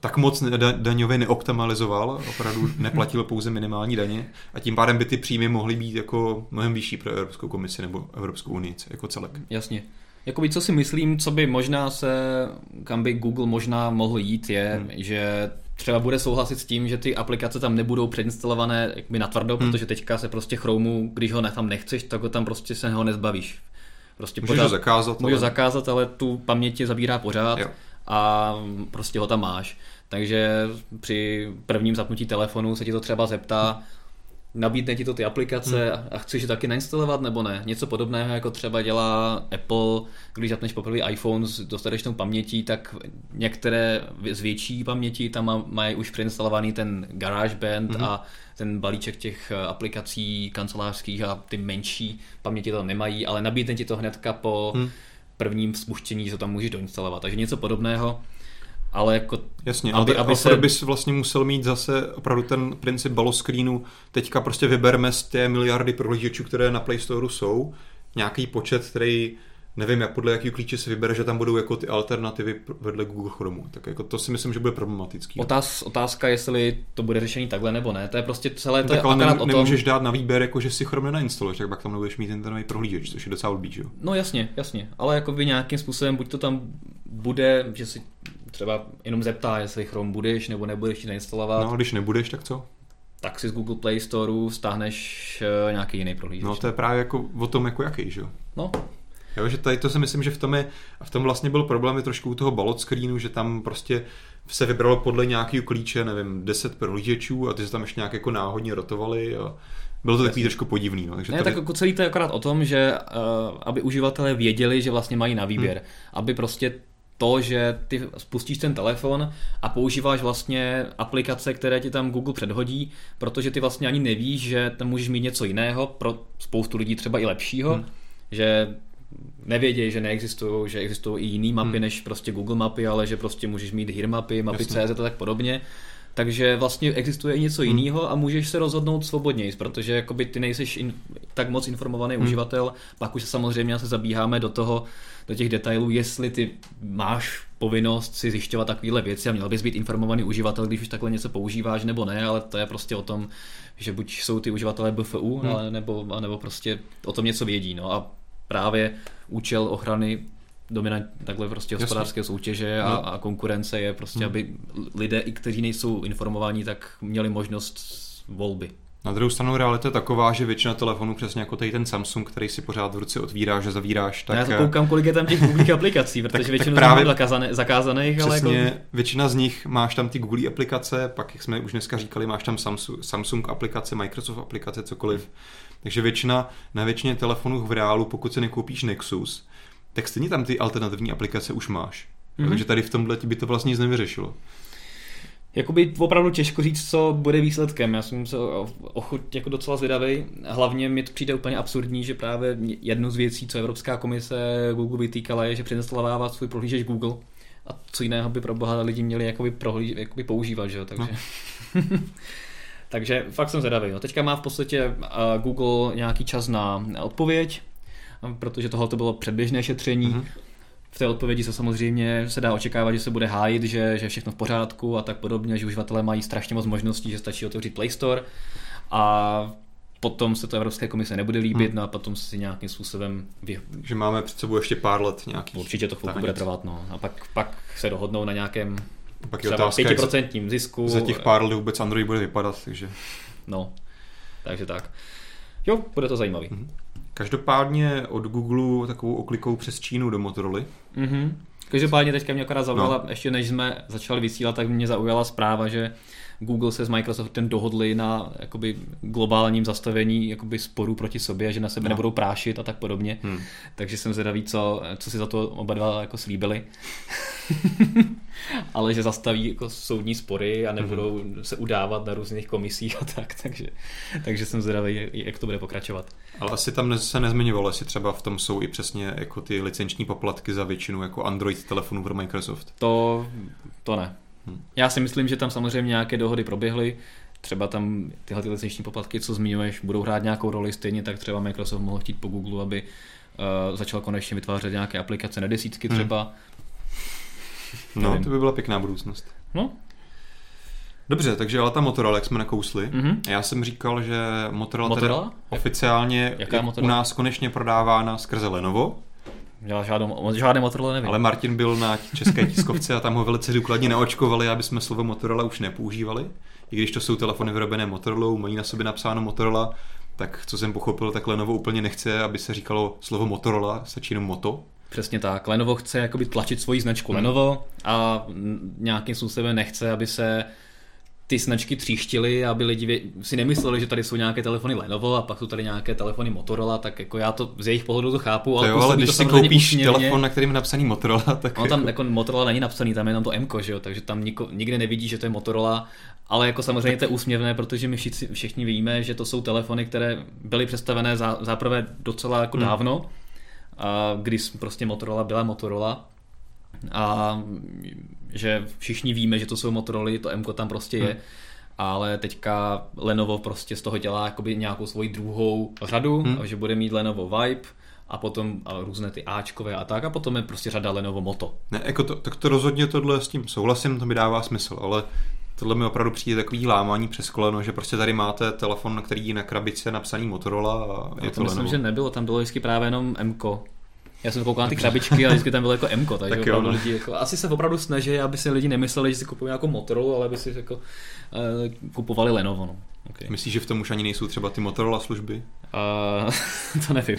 tak moc daňově neoptimalizoval, opravdu neplatil pouze minimální daně a tím pádem by ty příjmy mohly být jako mnohem vyšší pro Evropskou komisi nebo Evropskou unii jako celek. Jasně. Jakoby co si myslím, co by možná se, kam by Google možná mohl jít, je, hmm. že třeba bude souhlasit s tím, že ty aplikace tam nebudou přeinstalované jakby na tvrdo, hmm. protože teďka se prostě Chromu, když ho tam nechceš, tak ho tam prostě se ho nezbavíš. Prostě Můžeš pořád, ho zakázat. Můžeš ale... zakázat, ale tu paměti zabírá pořád jo. a prostě ho tam máš. Takže při prvním zapnutí telefonu se ti to třeba zeptá, nabídne ti to ty aplikace hmm. a chceš je taky nainstalovat nebo ne. Něco podobného, jako třeba dělá Apple, když zapneš poprvé iPhone s dostatečnou pamětí, tak některé z větší paměti tam mají už přeinstalovaný ten GarageBand hmm. a ten balíček těch aplikací kancelářských a ty menší paměti tam nemají, ale nabídne ti to hnedka po hmm. prvním spuštění, že to tam můžeš doinstalovat. Takže něco podobného ale jako... Jasně, aby, aby se... bys vlastně musel mít zase opravdu ten princip baloscreenu, teďka prostě vyberme z té miliardy prohlížečů, které na Play Store jsou, nějaký počet, který nevím, jak podle jakého klíče se vybere, že tam budou jako ty alternativy vedle Google Chrome. Tak jako to si myslím, že bude problematický. Otáz, otázka, jestli to bude řešení takhle nebo ne. To je prostě celé no, to tak ale ne, o tom... nemůžeš dát na výběr, jako že si Chrome nainstaluješ, tak pak tam nebudeš mít internetový prohlížeč, což je docela blbý, že? No jasně, jasně. Ale jako by nějakým způsobem, buď to tam bude, že si třeba jenom zeptá, jestli Chrome budeš nebo nebudeš nainstalovat. No, když nebudeš, tak co? Tak si z Google Play Store stáhneš uh, nějaký jiný prohlížeč. No to je právě jako o tom, jako jaký, že jo? No. Jo, že tady to si myslím, že v tom, je, v tom vlastně byl problém je trošku u toho balot screenu, že tam prostě se vybralo podle nějakého klíče, nevím, 10 prohlížečů a ty se tam ještě nějak jako náhodně rotovali a bylo to takový trošku podivný. No. Takže ne, tady... tak jako celý to je akorát o tom, že uh, aby uživatelé věděli, že vlastně mají na výběr. Hmm. Aby prostě to, že ty spustíš ten telefon a používáš vlastně aplikace, které ti tam Google předhodí, protože ty vlastně ani nevíš, že tam můžeš mít něco jiného, pro spoustu lidí třeba i lepšího, hmm. že nevědějí, že neexistují, že existují i jiné mapy hmm. než prostě Google mapy, ale že prostě můžeš mít hir mapy, mapy CZ a tak podobně. Takže vlastně existuje i něco hmm. jiného a můžeš se rozhodnout svobodněji, protože jakoby ty nejseš in, tak moc informovaný hmm. uživatel, pak už se samozřejmě se zabíháme do toho, do těch detailů, jestli ty máš povinnost si zjišťovat takovéhle věci a měl bys být informovaný uživatel, když už takhle něco používáš nebo ne, ale to je prostě o tom, že buď jsou ty uživatelé BFU, hmm. ale nebo, nebo prostě o tom něco vědí. No a právě účel ochrany dominant takhle prostě hospodářské soutěže a, no. a konkurence je prostě, hmm. aby lidé, i kteří nejsou informovaní, tak měli možnost volby. Na druhou stranu realita je taková, že většina telefonů, přesně jako tady ten Samsung, který si pořád v ruce otvíráš a zavíráš, tak... Já to koukám, kolik je tam těch Google aplikací, <laughs> protože tak, většinu tak právě zakázané, zakázaných, přesně, ale jako... většina z nich máš tam ty Google aplikace, pak, jak jsme už dneska říkali, máš tam Samsung, Samsung aplikace, Microsoft aplikace, cokoliv. Takže většina, na většině telefonů v reálu, pokud se nekoupíš Nexus, tak stejně tam ty alternativní aplikace už máš. Mm-hmm. Takže tady v tomhle by to vlastně nic nevyřešilo. Jakoby opravdu těžko říct, co bude výsledkem. Já jsem se ochuť jako docela zvědavý. Hlavně mi to přijde úplně absurdní, že právě jednu z věcí, co Evropská komise Google vytýkala, je, že přinestalovává svůj prohlížeč Google. A co jiného by pro boha lidi měli jakoby, prohlíž, jakoby používat, že? Takže... No. <laughs> Takže fakt jsem zvědavý. No, teďka má v podstatě Google nějaký čas na odpověď, protože tohle to bylo předběžné šetření. Mm-hmm v té odpovědi se samozřejmě se dá očekávat, že se bude hájit, že, že všechno v pořádku a tak podobně, že uživatelé mají strašně moc možností, že stačí otevřít Play Store a potom se to Evropské komise nebude líbit, hmm. no a potom si nějakým způsobem... Vy... Že máme před sebou ještě pár let nějaký... Určitě to chvilku bude trvat, no. A pak, pak se dohodnou na nějakém pak je třeba 5% zisku. Za těch pár let vůbec Android bude vypadat, takže... No, takže tak. Jo, bude to zajímavý. Hmm. Každopádně od Google takovou oklikou přes Čínu do Motorola. Mm-hmm. Každopádně teďka mě akorát zaujala, no. ještě než jsme začali vysílat, tak mě zaujala zpráva, že Google se s Microsoftem dohodli na jakoby, globálním zastavení jakoby, sporů proti sobě, že na sebe no. nebudou prášit a tak podobně. Hmm. Takže jsem zvědavý, co, co si za to oba dva jako slíbili. <laughs> Ale že zastaví jako soudní spory a nebudou hmm. se udávat na různých komisích a tak. Takže, takže jsem zvědavý, jak to bude pokračovat. Ale asi tam se nezmiňovalo, jestli třeba v tom jsou i přesně jako ty licenční poplatky za většinu jako Android telefonů pro Microsoft. To, to ne. Já si myslím, že tam samozřejmě nějaké dohody proběhly, třeba tam tyhle ty licenční poplatky, co zmiňuješ, budou hrát nějakou roli, stejně tak třeba Microsoft mohl chtít po Google, aby uh, začal konečně vytvářet nějaké aplikace na desítky hmm. třeba. Hmm. No, to by byla pěkná budoucnost. No. Dobře, takže ale ta Motorola, jak jsme nakousli, mm-hmm. já jsem říkal, že Motorola, Motorola? Teda oficiálně Jaká Motorola? u nás konečně prodávána skrze Lenovo, já žádnou, žádný Motorola nevím. Ale Martin byl na české tiskovce a tam ho velice důkladně neočkovali, aby jsme slovo Motorola už nepoužívali. I když to jsou telefony vyrobené Motorola, mají na sobě napsáno Motorola, tak co jsem pochopil, tak Lenovo úplně nechce, aby se říkalo slovo Motorola, stačí jenom Moto. Přesně tak. Lenovo chce jakoby tlačit svoji značku hmm. Lenovo a nějakým způsobem nechce, aby se ty značky tříštily, aby lidi si nemysleli, že tady jsou nějaké telefony Lenovo a pak jsou tady nějaké telefony Motorola, tak jako já to z jejich pohledu to chápu, ale, to jo, ale když to si koupíš úsměvně. telefon, na kterým je napsaný Motorola, tak... No tam jako Motorola není napsaný, tam je jenom to M, že jo, takže tam niko, nikde nevidí, že to je Motorola, ale jako samozřejmě to je úsměvné, protože my všichni, všichni víme, že to jsou telefony, které byly představené za, zaprvé docela jako hmm. dávno, a když prostě Motorola byla Motorola, a že všichni víme, že to jsou Motorola, to M tam prostě je, hmm. ale teďka Lenovo prostě z toho dělá jakoby nějakou svoji druhou řadu, hmm. že bude mít Lenovo Vibe, a potom a různé ty Ačkové a tak a potom je prostě řada Lenovo Moto. Ne, jako to, tak to rozhodně tohle s tím souhlasím, to mi dává smysl, ale tohle mi opravdu přijde takový lámání přes koleno, že prostě tady máte telefon, který na krabici napsaný Motorola a je no, to, to myslím, Lenovo. že nebylo, tam bylo vždycky právě jenom Mko. Já jsem koukal na ty krabičky a vždycky tam bylo jako M, takže tak opravdu jo, no. lidi jako, asi se opravdu snaží, aby si lidi nemysleli, že si kupují nějakou Motorola, ale aby si jako, uh, kupovali Lenovo. No. Okay. Myslíš, že v tom už ani nejsou třeba ty Motorola služby? Uh, <laughs> to nevím.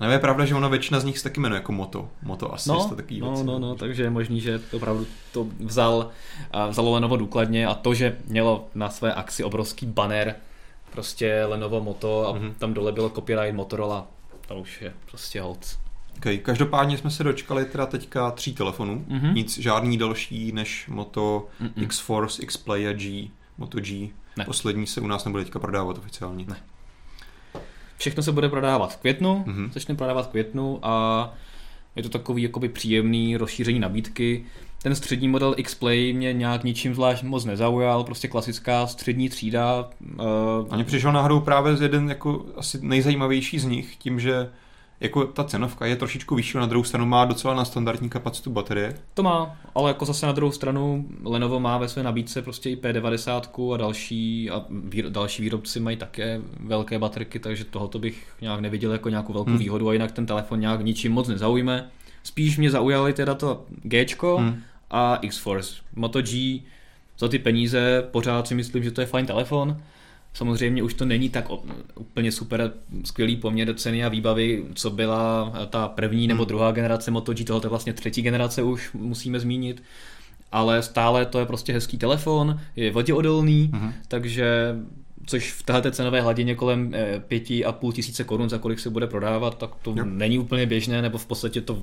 No je pravda, že ona většina z nich se taky jmenuje jako Moto. Moto Assist no, a takový no, věci. No, no, takže je možný, že opravdu to vzal, vzalo Lenovo důkladně a to, že mělo na své akci obrovský banner prostě Lenovo Moto a mm-hmm. tam dole bylo copyright Motorola, to už je prostě hold. Okay. Každopádně jsme se dočkali teda teďka tří telefonů, mm-hmm. nic žádný další než Moto Mm-mm. X-Force, X-Play G, Moto G. Ne. Poslední se u nás nebude teďka prodávat oficiálně. Ne. Všechno se bude prodávat v květnu, mm-hmm. začne prodávat v květnu a je to takový jakoby příjemný rozšíření nabídky. Ten střední model X-Play mě nějak ničím zvlášť moc nezaujal, prostě klasická střední třída. Uh... A mě přišel náhodou právě z jeden jako asi nejzajímavější z nich, tím, že jako ta cenovka je trošičku vyšší, na druhou stranu má docela na standardní kapacitu baterie. To má, ale jako zase na druhou stranu Lenovo má ve své nabídce prostě i P90 a další a výro, další výrobci mají také velké baterky, takže tohoto bych nějak neviděl jako nějakou velkou hmm. výhodu a jinak ten telefon nějak ničím moc nezaujme. Spíš mě zaujaly teda to G hmm. a X-Force. Moto G za ty peníze pořád si myslím, že to je fajn telefon Samozřejmě už to není tak úplně super skvělý poměr ceny a výbavy, co byla ta první nebo hmm. druhá generace Moto G, tohle je vlastně třetí generace už musíme zmínit, ale stále to je prostě hezký telefon, je voděodolný, mm-hmm. takže což v této cenové hladině kolem eh, pěti a půl tisíce korun, za kolik se bude prodávat, tak to jo. není úplně běžné, nebo v podstatě to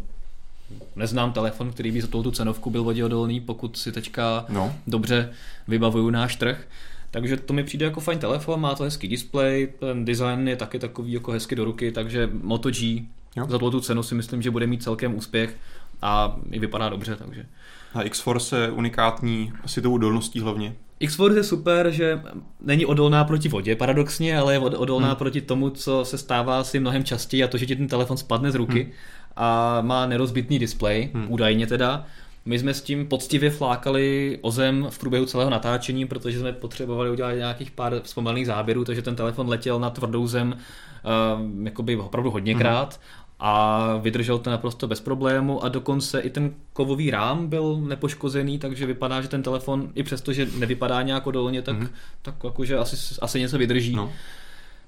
neznám telefon, který by za tu cenovku byl voděodolný, pokud si teďka no. dobře vybavuju náš trh. Takže to mi přijde jako fajn telefon, má to hezký display, ten design je taky takový jako hezky do ruky, takže Moto G jo. za tu cenu si myslím, že bude mít celkem úspěch a i vypadá dobře, takže. A X-Force je unikátní asi tou odolností hlavně. X-Force je super, že není odolná proti vodě paradoxně, ale je odolná hmm. proti tomu, co se stává asi mnohem častěji a to, že ti ten telefon spadne z ruky hmm. a má nerozbitný displej, hmm. údajně teda. My jsme s tím poctivě flákali o zem v průběhu celého natáčení, protože jsme potřebovali udělat nějakých pár vzpomalených záběrů, takže ten telefon letěl na tvrdou zem uh, jakoby opravdu hodněkrát. Hmm a vydržel to naprosto bez problému a dokonce i ten kovový rám byl nepoškozený, takže vypadá, že ten telefon, i přesto, že nevypadá nějak odolně, tak, mm-hmm. tak jakože asi, asi něco vydrží. No.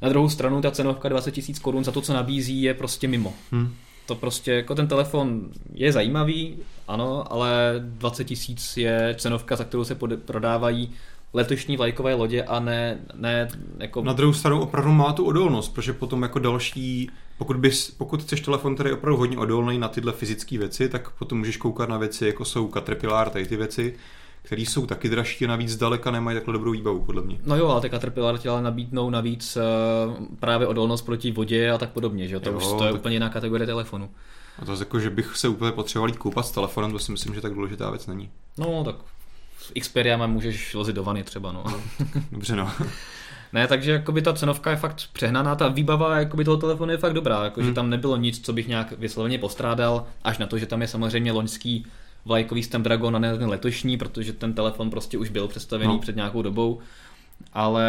Na druhou stranu ta cenovka 20 000 korun za to, co nabízí, je prostě mimo. Hmm. To prostě, jako ten telefon je zajímavý, ano, ale 20 tisíc je cenovka, za kterou se prodávají letošní vlajkové lodě a ne, ne jako... Na druhou stranu opravdu má tu odolnost, protože potom jako další, pokud, bys, pokud chceš telefon, který je opravdu hodně odolný na tyhle fyzické věci, tak potom můžeš koukat na věci, jako jsou Caterpillar, tady ty věci, které jsou taky dražší a navíc zdaleka nemají takhle dobrou výbavu, podle mě. No jo, ale ty Caterpillar ti ale nabídnou navíc uh, právě odolnost proti vodě a tak podobně, že to jo, už to je tak... úplně jiná kategorie telefonu. A to je jako, že bych se úplně potřeboval jít koupat s telefonem, to si myslím, že tak důležitá věc není. No, tak Xperia můžeš vozit do vany třeba, no. no <laughs> dobře, no. <laughs> Ne, takže jakoby ta cenovka je fakt přehnaná, ta výbava jakoby toho telefonu je fakt dobrá, jakože hmm. tam nebylo nic, co bych nějak vysloveně postrádal, až na to, že tam je samozřejmě loňský vlajkový Snapdragon a ne ten letošní, protože ten telefon prostě už byl představený no. před nějakou dobou, ale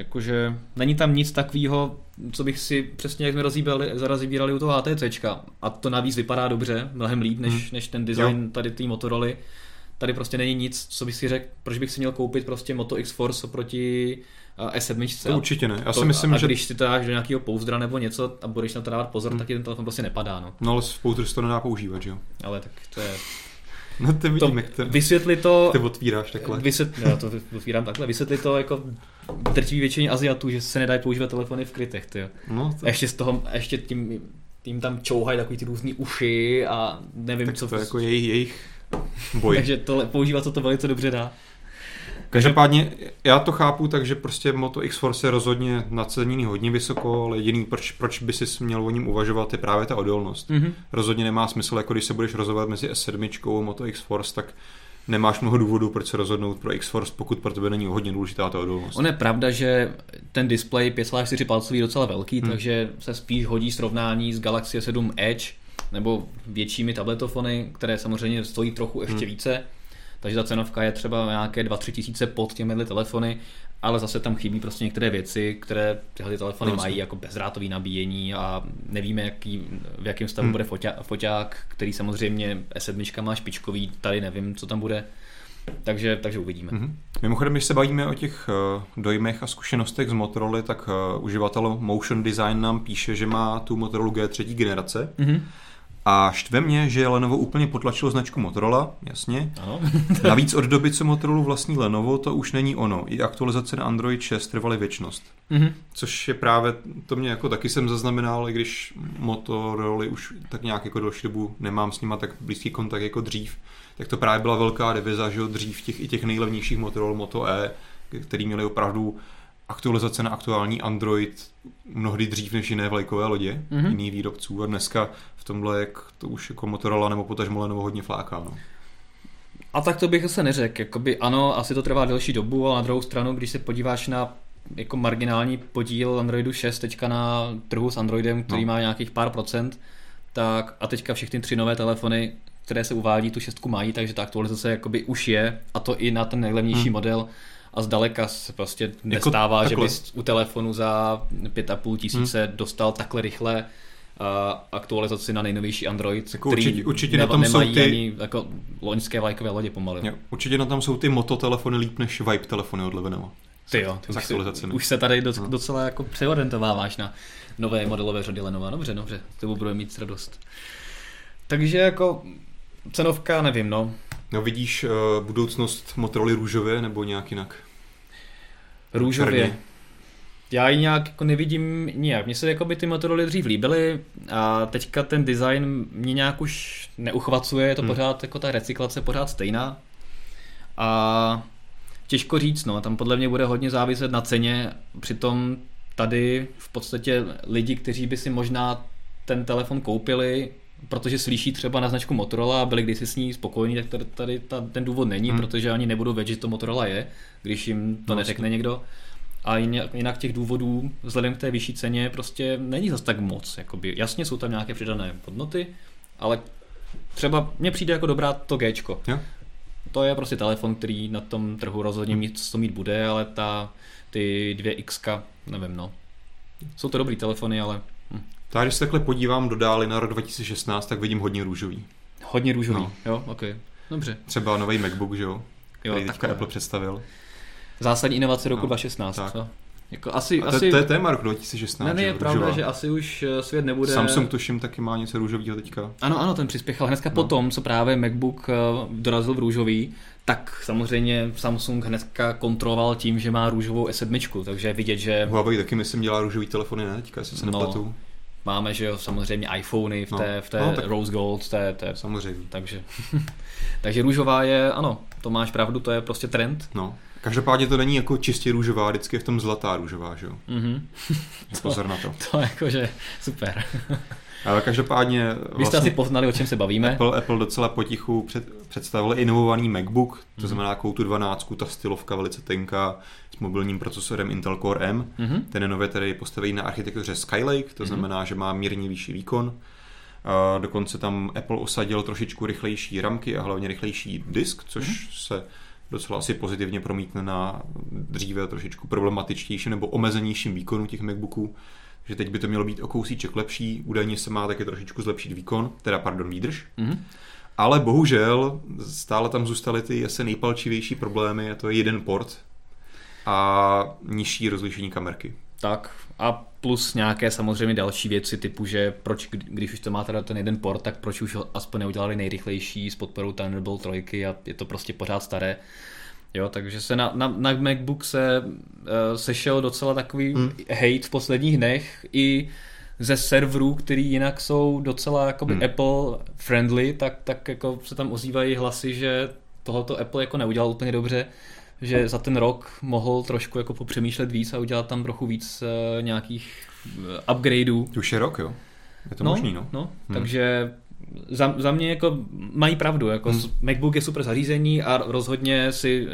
jakože není tam nic takového, co bych si přesně jak jsme rozbírali u toho HTC, a to navíc vypadá dobře, mnohem líp než, hmm. než ten design jo. tady té Motorola tady prostě není nic, co bych si řekl, proč bych si měl koupit prostě Moto X Force oproti S7. To určitě ne. Já to, si myslím, a že... když si to dáš do nějakého pouzdra nebo něco a budeš na to dávat pozor, hmm. tak ten telefon prostě nepadá. No, no ale v pouzdru se to nedá používat, že jo? Ale tak to je... No ty vidím, to, jak to, vysvětli to... Ty otvíráš takhle. Vysvět, já to otvírám takhle. Vysvětli to jako drtivý většině Aziatů, že se nedají používat telefony v krytech, ty No, to... ještě z toho, ještě tím, tím tam čouhají takový ty různý uši a nevím, tak co... to je jako jejich, jejich boj. <laughs> Takže to, používat se to velice dobře dá. Každopádně já to chápu, takže prostě Moto X-Force je rozhodně naceněný hodně vysoko, ale jediný, proč, proč by si měl o ním uvažovat, je právě ta odolnost. Mm-hmm. Rozhodně nemá smysl, jako když se budeš rozhodovat mezi S7 a Moto X-Force, tak nemáš mnoho důvodů, proč se rozhodnout pro X-Force, pokud pro tebe není hodně důležitá ta odolnost. On je pravda, že ten display 5,4 palcový je docela velký, hmm. takže se spíš hodí srovnání s Galaxy S7 Edge, nebo většími tabletofony, které samozřejmě stojí trochu ještě hmm. více, takže ta cenovka je třeba nějaké 2-3 tisíce pod těmi telefony, ale zase tam chybí prostě některé věci, které tyhle telefony no, mají, jako bezdrátový nabíjení a nevíme, jaký, v jakém stavu hmm. bude foťák, foťák, který samozřejmě S7 má špičkový, tady nevím, co tam bude. Takže, takže uvidíme. Mm-hmm. Mimochodem, když se bavíme o těch uh, dojmech a zkušenostech z Motorola, tak uh, uživatel Motion Design nám píše, že má tu Motorola G3 generace. Mm-hmm a štve mě, že Lenovo úplně potlačilo značku Motorola, jasně. Ano. <laughs> Navíc od doby, co Motorola vlastní Lenovo, to už není ono. I aktualizace na Android 6 trvaly věčnost. Mm-hmm. Což je právě, to mě jako taky jsem zaznamenal, i když Motorola už tak nějak jako další dobu nemám s nima tak blízký kontakt jako dřív, tak to právě byla velká diviza, že dřív těch i těch nejlevnějších Motorola Moto E, který měli opravdu aktualizace na aktuální Android mnohdy dřív než jiné vlajkové lodě mm-hmm. jiných výrobců a dneska v tomhle, jak to už jako Motorola nebo potažmo nebo hodně fláká. No. A tak to bych se neřekl. Jakoby ano, asi to trvá delší dobu, ale na druhou stranu, když se podíváš na jako marginální podíl Androidu 6 teďka na trhu s Androidem, který no. má nějakých pár procent, tak a teďka všechny tři nové telefony, které se uvádí, tu šestku mají, takže ta aktualizace jakoby už je a to i na ten nejlevnější hmm. model a zdaleka se prostě jako nestává, jako že bys u telefonu za 5,5 tisíce hmm. dostal takhle rychle aktualizaci na nejnovější Android, jako který určitě, určitě na tom jsou ty... ani jako loňské vlajkové lodě pomaly. Jo, určitě na tom jsou ty moto telefony líp než Vibe telefony od Lenovo. Ty jo, ty už, aktualizacemi. už se tady doc, No. docela jako přeorientováváš na nové modelové řady Lenovo. Dobře, dobře, to bude mít radost. Takže jako cenovka, nevím, no. No vidíš uh, budoucnost Motorola růžově nebo nějak jinak? Růžově. Černě. Já ji nějak jako nevidím nijak. Mně se jako by ty Motorola dřív líbily a teďka ten design mě nějak už neuchvacuje, je to Hmm. pořád jako ta recyklace pořád stejná. A těžko říct, no, tam podle mě bude hodně záviset na ceně, přitom tady v podstatě lidi, kteří by si možná ten telefon koupili, protože slyší třeba na značku Motorola a byli kdysi s ní spokojení, tak tady, tady ta, ten důvod není, Hmm. hmm. protože ani nebudou vědět, že to Motorola je, když jim to No, neřekne někdo. A jinak, jinak těch důvodů, vzhledem k té vyšší ceně, prostě není zas tak moc. Jakoby. Jasně jsou tam nějaké přidané hodnoty, ale třeba mně přijde jako dobrá to Gčko. Jo? To je prostě telefon, který na tom trhu rozhodně mít, to mít bude, ale ta, ty dvě X, nevím no. Jsou to dobrý telefony, ale. Tak když se takhle podívám do dály na rok 2016, tak vidím hodně růžový. hodně růžový. No. Jo, ok. Dobře. Třeba nový MacBook, že jo? Jo, Který teďka. Apple představil. Zásadní inovace roku No, 2016. tak. Co? Jako asi, A to, asi... to je téma roku 2016, ne, ne, je pravda, růžová. že asi už eh, svět nebude... Samsung tuším taky má něco růžového teďka. Ano, ano, ten přispěchal hnedka No. potom, co právě MacBook eh, dorazil v růžový, tak samozřejmě Samsung hnedka kontroloval tím, že má růžovou S7, takže vidět, že Huawei taky myslím dělá růžový telefony, ne? Teďka, jestli se No. nepletu. Máme, že jo, samozřejmě iPhony v No. té, v té No, tak- Rose Gold, té, té, Samozřejmě. takže, <laughs> takže růžová je, ano, to máš pravdu, to je prostě trend. No. Každopádně to není jako čistě růžová, vždycky je v tom zlatá růžová, že jo? Mhm. <laughs> Pozor na to. To jakože super. <laughs> Ale každopádně Vy jste vlastně asi poznali, o čem se bavíme. Apple, Apple docela potichu před, představil inovovaný MacBook, to Mhm. znamená takovou tu 12, ta stylovka velice tenká mobilním procesorem Intel Core M. Mhm. Ten je nově tedy postavený na architektuře Skylake, to Mhm. znamená, že má mírně vyšší výkon. A dokonce tam Apple osadil trošičku rychlejší ramky a hlavně rychlejší disk, což Mhm. se docela asi pozitivně promítne na dříve trošičku problematičtějším nebo omezenějším výkonu těch MacBooků. Že teď by to mělo být o kousíček lepší, údajně se má taky trošičku zlepšit výkon, teda pardon, výdrž. Mhm. Ale bohužel stále tam zůstaly ty asi nejpalčivější problémy a to je jeden port a nižší rozlišení kamerky. Tak a plus nějaké samozřejmě další věci typu, že proč, kdy- když už to má teda ten jeden port, tak proč už aspoň neudělali nejrychlejší s podporou Thunderbolt 3 a je to prostě pořád staré. Jo, takže se na, na, na MacBook se uh, sešel docela takový Hmm. hate v posledních dnech i ze serverů, který jinak jsou docela jakoby hmm. Apple friendly, tak, tak jako se tam ozývají hlasy, že tohoto Apple jako neudělal úplně dobře, že za ten rok mohl trošku jako popřemýšlet víc a udělat tam trochu víc uh, nějakých uh, upgradeů. To už je rok, jo? Je to no, možný, no? no Hmm. takže za, za mě jako mají pravdu, jako Hmm. MacBook je super zařízení a rozhodně si uh,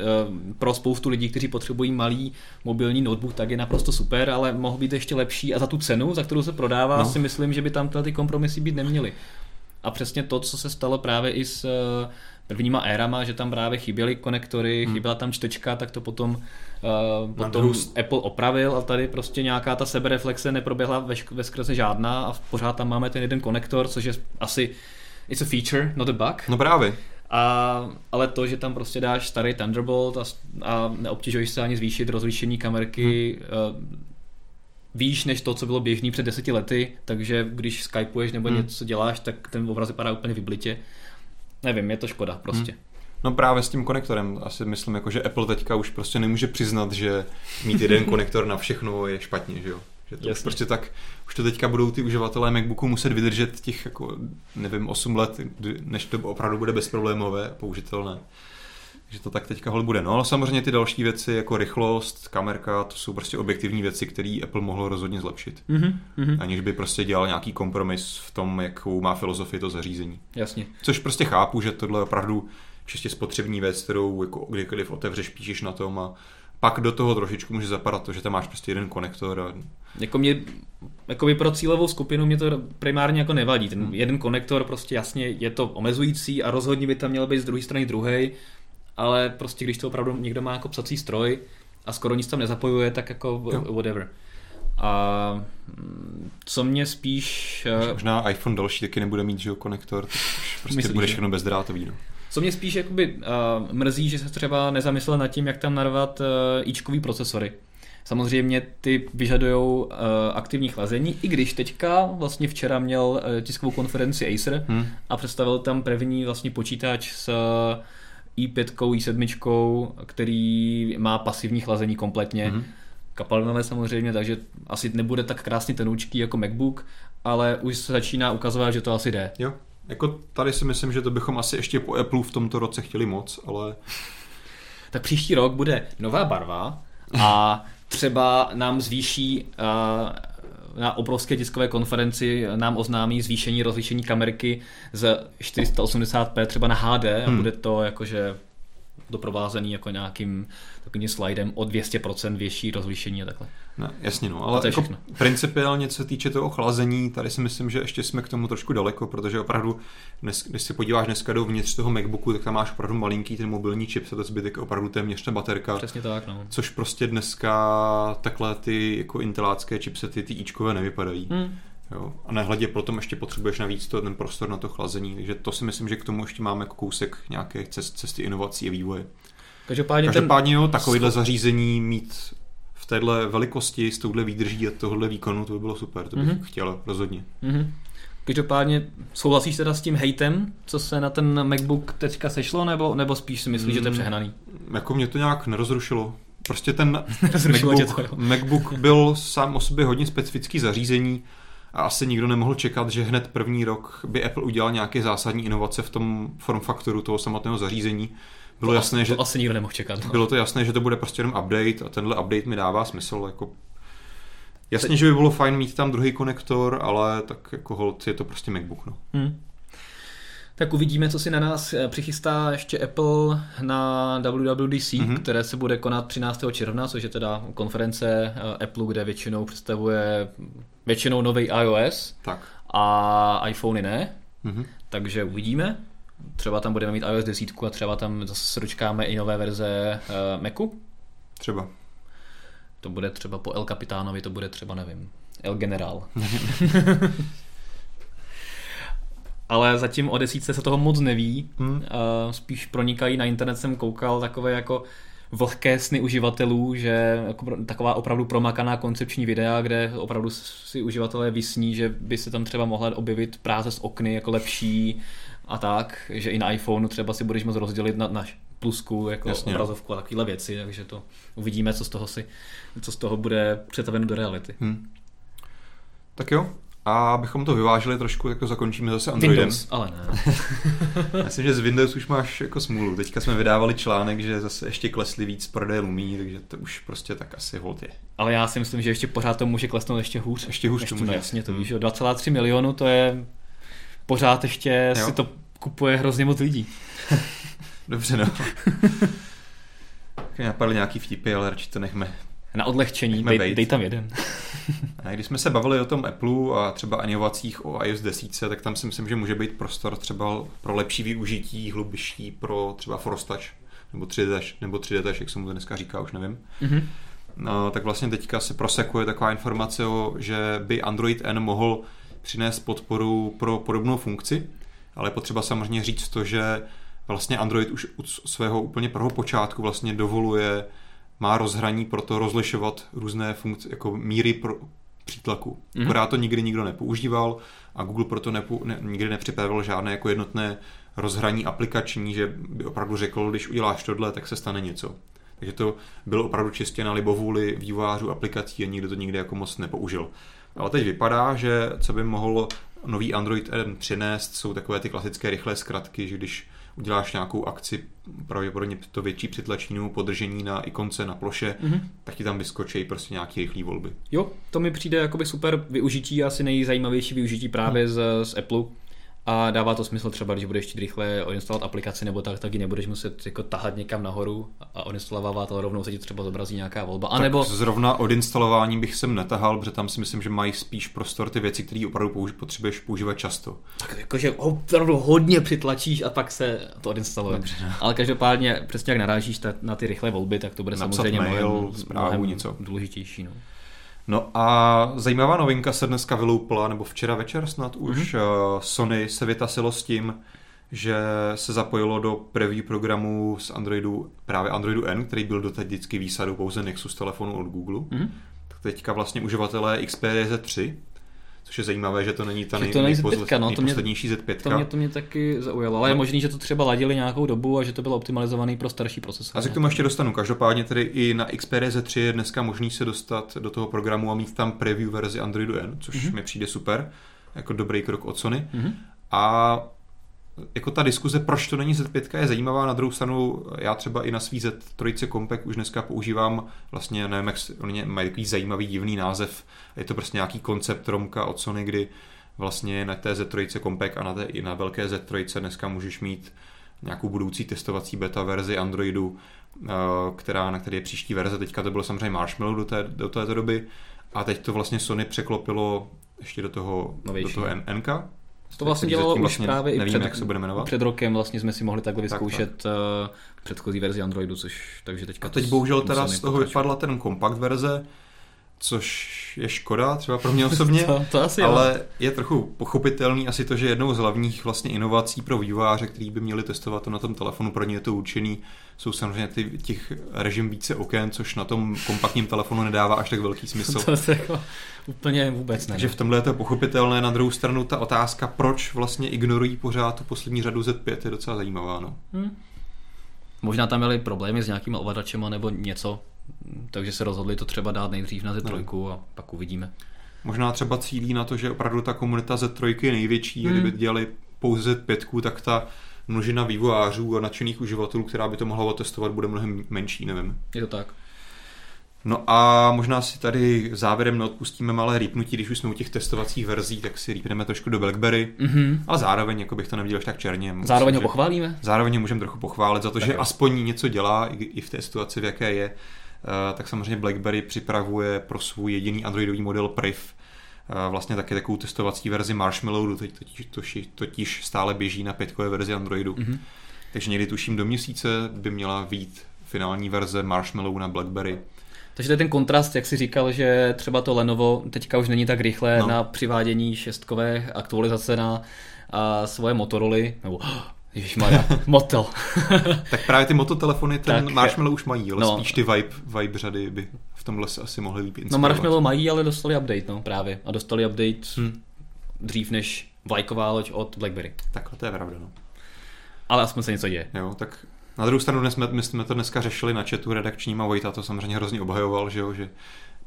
pro spoustu lidí, kteří potřebují malý mobilní notebook, tak je naprosto super, ale mohl být ještě lepší a za tu cenu, za kterou se prodává, No. no. si myslím, že by tam tyhle ty kompromisy být neměly. A přesně to, co se stalo právě i s uh, prvníma érama, že tam právě chyběly konektory, Hmm. chyběla tam čtečka, tak to potom, uh, potom druhou- Apple opravil a tady prostě nějaká ta sebereflexe neproběhla ve, ve skrze žádná a pořád tam máme ten jeden konektor, což je asi it's a feature, not a bug. No právě. A, ale to, že tam prostě dáš starý Thunderbolt a, a neobtěžuješ se ani zvýšit rozlišení kamerky hmm. výš než to, co bylo běžný před deseti lety, takže když skypuješ nebo hmm. něco děláš, tak ten obraz vypadá úplně vyblitě. Nevím, je to škoda prostě. Hmm. No právě s tím konektorem. Asi myslím, jako, že Apple teďka už prostě nemůže přiznat, že mít jeden <laughs> konektor na všechno je špatně, že jo? Že to Jasně. prostě tak, už to teďka budou ty uživatelé MacBooku muset vydržet těch, jako, nevím, 8 let, než to opravdu bude bezproblémové a použitelné. Že to tak teďka hol bude. No ale samozřejmě ty další věci, jako rychlost, kamerka, to jsou prostě objektivní věci, které Apple mohlo rozhodně zlepšit. Mm-hmm. Aniž by prostě dělal nějaký kompromis v tom, jakou má filozofii to zařízení. Jasně. Což prostě chápu, že tohle je opravdu čistě spotřební věc, kterou jako kdykoliv otevřeš, píšeš na tom a pak do toho trošičku může zapadat to, že tam máš prostě jeden konektor a Jako mě, jako by pro cílovou skupinu mě to primárně jako nevadí. Ten Hmm. jeden konektor prostě jasně je to omezující a rozhodně by tam měl být z druhé strany druhý, ale prostě když to opravdu někdo má jako psací stroj a skoro nic tam nezapojuje, tak jako Jo. whatever. A mm, co mě spíš... eh, možná iPhone další taky nebude mít, že jo, konektor, tak už prostě Myslíš, bude všechno bezdrátový, no. Co mě spíš jakoby, uh, mrzí, že se třeba nezamyslel nad tím, jak tam narvat uh, ičkový procesory. Samozřejmě ty vyžadují uh, aktivní chlazení, i když teďka vlastně včera měl uh, tiskovou konferenci Acer hmm. a představil tam první vlastně počítač s uh, i5, i7, který má pasivní chlazení kompletně. Hmm. Kapalinové samozřejmě, takže asi nebude tak krásně tenoučký jako MacBook, ale už se začíná ukazovat, že to asi jde. Jo, jako tady si myslím, že to bychom asi ještě po Apple v tomto roce chtěli moc, ale... <laughs> Tak příští rok bude nová barva a třeba nám zvýší uh, na obrovské tiskové konferenci nám oznámí zvýšení rozlišení kamerky z 480p třeba na HD a hmm. bude to jakože doprovázený jako nějakým takovým slidem o 200% větší rozlišení a takhle. No, jasně, no, ale jako principiálně, co se týče toho chlazení, tady si myslím, že ještě jsme k tomu trošku daleko, protože opravdu, dnes, když si podíváš dneska dovnitř toho MacBooku, tak tam máš opravdu malinký ten mobilní čip, se to zbytek opravdu téměř ta baterka. Přesně tak, no. Což prostě dneska takhle ty jako intelácké chipsety, ty ičkové nevypadají. Hmm. Jo? A nehledě potom ještě potřebuješ navíc to, ten prostor na to chlazení, takže to si myslím, že k tomu ještě máme kousek nějaké cest, cesty inovací a vývoje. Každopádně, Každopádně ten... jo, takovýhle zařízení mít v téhle velikosti, s touhle výdrží a tohle výkonu, to by bylo super, to bych mm-hmm. chtěl rozhodně. Mm-hmm. Každopádně souhlasíš teda s tím hejtem, co se na ten MacBook teďka sešlo, nebo, nebo spíš si myslíš, mm, že to je mm, přehnaný? Jako mě to nějak nerozrušilo. Prostě ten <laughs> MacBook, to, MacBook byl sám o sobě hodně specifický zařízení a asi nikdo nemohl čekat, že hned první rok by Apple udělal nějaké zásadní inovace v tom form faktoru toho samotného zařízení bylo to jasné, asi, že to asi nikdo nemohl čekat. No. Bylo to jasné, že to bude prostě jenom update a tenhle update mi dává smysl. Jako Jasně, že by bylo fajn mít tam druhý konektor, ale tak jako hold je to prostě MacBook. No. Hmm. Tak uvidíme, co si na nás eh, přichystá ještě Apple na WWDC, mm-hmm. které se bude konat 13. června, což je teda konference eh, Apple, kde většinou představuje většinou nový iOS tak. a iPhony ne. Mm-hmm. Takže uvidíme. Třeba tam budeme mít iOS 10 a třeba tam zase se dočkáme i nové verze uh, Macu. Třeba. To bude třeba po El Capitánovi, to bude třeba, nevím, El General. <laughs> Ale zatím o desítce se toho moc neví. Hmm. Uh, spíš pronikají na internet, jsem koukal takové jako vlhké sny uživatelů, že jako taková opravdu promakaná koncepční videa, kde opravdu si uživatelé vysní, že by se tam třeba mohla objevit práce z okny jako lepší a tak, že i na iPhoneu třeba si budeš moct rozdělit na, na plusku, jako Jasně, obrazovku a takovéhle věci, takže to uvidíme, co z toho si, co z toho bude přetaveno do reality. Hmm. Tak jo, a abychom to vyvážili trošku, tak to zakončíme zase Androidem. Windows, ale ne. <laughs> Myslím, že z Windows už máš jako smůlu. Teďka jsme vydávali článek, že zase ještě klesli víc prodej Lumí, takže to už prostě tak asi hold je. Ale já si myslím, že ještě pořád to může klesnout ještě hůř. Ještě hůř ještě, to může. No, jasně, to víš, 2,3 milionu to je pořád ještě jo. si to kupuje hrozně moc lidí. <laughs> Dobře, no. Napadly nějaký vtipy, ale radši to nechme. Na odlehčení, dej, dej tam jeden. <laughs> a když jsme se bavili o tom Apple a třeba inovacích o iOS 10, tak tam si myslím, že může být prostor třeba pro lepší využití, hlubší pro třeba Touch, nebo 3D Touch, nebo 3D Touch, jak se mu to dneska říká, už nevím. Mm-hmm. No, tak vlastně teďka se prosekuje taková informace, že by Android N mohl přinést podporu pro podobnou funkci, ale potřeba samozřejmě říct to, že vlastně Android už od svého úplně prvého počátku vlastně dovoluje, má rozhraní pro to rozlišovat různé funkce, jako míry pro přítlaku. Mm-hmm. Akorát to nikdy nikdo nepoužíval a Google proto nepu, ne, nikdy nepřipravil žádné jako jednotné rozhraní aplikační, že by opravdu řekl, když uděláš tohle, tak se stane něco. Takže to bylo opravdu čistě na libovůli vývojářů aplikací a nikdo to nikdy jako moc nepoužil. Ale teď vypadá, že co by mohlo nový Android N přinést, jsou takové ty klasické rychlé zkratky, že když uděláš nějakou akci, pravděpodobně to větší přitlačení podržení na ikonce na ploše, mm-hmm. tak ti tam vyskočí prostě nějaké rychlé volby. Jo, to mi přijde jakoby super využití, asi nejzajímavější využití právě mm. z, z Apple a dává to smysl třeba, když budeš chtít rychle odinstalovat aplikaci nebo tak, tak ji nebudeš muset jako tahat někam nahoru a odinstalovávat, ale rovnou se ti třeba zobrazí nějaká volba. A nebo... zrovna odinstalování bych sem netahal, protože tam si myslím, že mají spíš prostor ty věci, které opravdu použi- potřebuješ používat často. Tak jakože opravdu hodně přitlačíš a pak se to odinstaluje. Dobře. Ale každopádně přesně jak narážíš na ty rychlé volby, tak to bude Napsat samozřejmě mail, mnohem, zprávu, mnohem něco. důležitější. No. No a zajímavá novinka se dneska vyloupla, nebo včera večer snad už, mm-hmm. Sony se vytasilo s tím, že se zapojilo do preview programu z Androidu, právě Androidu N, který byl doteď vždycky výsadou pouze Nexus telefonu od Google. Mm-hmm. Tak teďka vlastně uživatelé Xperia Z3, což je zajímavé, že to není ta nej, to není nejpoz, Z5, no, to mě, Z5. To mě, to mě taky zaujalo, ale no. je možný, že to třeba ladili nějakou dobu a že to bylo optimalizovaný pro starší procesor. A se k tomu ještě dostanu. Každopádně tedy i na Xperia Z3 je dneska možný se dostat do toho programu a mít tam preview verzi Androidu N, což mm-hmm. mi přijde super, jako dobrý krok od Sony. Mm-hmm. A jako ta diskuze, proč to není Z5, je zajímavá. Na druhou stranu, já třeba i na svý Z3 Compact už dneska používám vlastně, nevím, jak oni mají takový zajímavý divný název. Je to prostě nějaký koncept Romka od Sony, kdy vlastně na té Z3 Compact a na té, i na velké Z3 dneska můžeš mít nějakou budoucí testovací beta verzi Androidu, eh, která, na které je příští verze. Teďka to bylo samozřejmě Marshmallow do, té, do této doby a teď to vlastně Sony překlopilo ještě do toho, do toho NK, to vlastně dělalo už vlastně právě nevíme, i před, jak se bude jmenovat. před rokem vlastně jsme si mohli takhle vyzkoušet tak, tak. Uh, předchozí verzi Androidu, což takže teďka... A teď bohužel teda z toho vypadla ten kompakt verze, což je škoda, třeba pro mě osobně, <laughs> to, to asi ale jo. je trochu pochopitelný asi to, že jednou z hlavních vlastně inovací pro vývojáře, který by měli testovat to na tom telefonu, pro ně je to určený, jsou samozřejmě ty, těch režim více oken, což na tom kompaktním telefonu nedává až tak velký <laughs> smysl. to se jako úplně vůbec ne. Takže v tomhle je to pochopitelné. Na druhou stranu ta otázka, proč vlastně ignorují pořád tu poslední řadu Z5, je docela zajímavá. No. Hmm. Možná tam byly problémy s nějakými ovladačema nebo něco, takže se rozhodli to třeba dát nejdřív na Z3 no. a pak uvidíme. Možná třeba cílí na to, že opravdu ta komunita Z3 je největší, hmm. kdyby dělali pouze Z5, tak ta množina vývojářů a nadšených uživatelů, která by to mohla otestovat, bude mnohem menší, nevím. Je to tak. No a možná si tady závěrem neodpustíme malé rýpnutí, když už jsme u těch testovacích verzí, tak si rýpneme trošku do BlackBerry, mm-hmm. ale zároveň, jako bych to neviděl tak černě. Musím, zároveň ho pochválíme? Zároveň ho můžeme trochu pochválit za to, tak že jo. aspoň něco dělá i v té situaci, v jaké je. Eh, tak samozřejmě BlackBerry připravuje pro svůj jediný androidový model Priv eh, vlastně taky takovou testovací verzi Marshmallow, totiž, totiž, totiž stále běží na pětkové verzi Androidu. Mm-hmm. Takže někdy tuším do měsíce by měla být finální verze Marshmallow na BlackBerry. Takže to je ten kontrast, jak si říkal, že třeba to Lenovo teďka už není tak rychlé no. na přivádění šestkové aktualizace na a svoje Motorola, nebo Ježišmarja, <laughs> Motel. <laughs> tak právě ty mototelefony ten tak, Marshmallow už mají, ale no, spíš ty Vibe, Vibe řady by v tomhle se asi mohly líp No Marshmallow mají, ale dostali update, no právě. A dostali update hmm. dřív než vlajková loď od BlackBerry. Takhle to je pravda, no. Ale aspoň se něco děje. Jo, tak na druhou stranu jsme, my jsme to dneska řešili na chatu redakčním a Vojta to samozřejmě hrozně obhajoval, že jo, že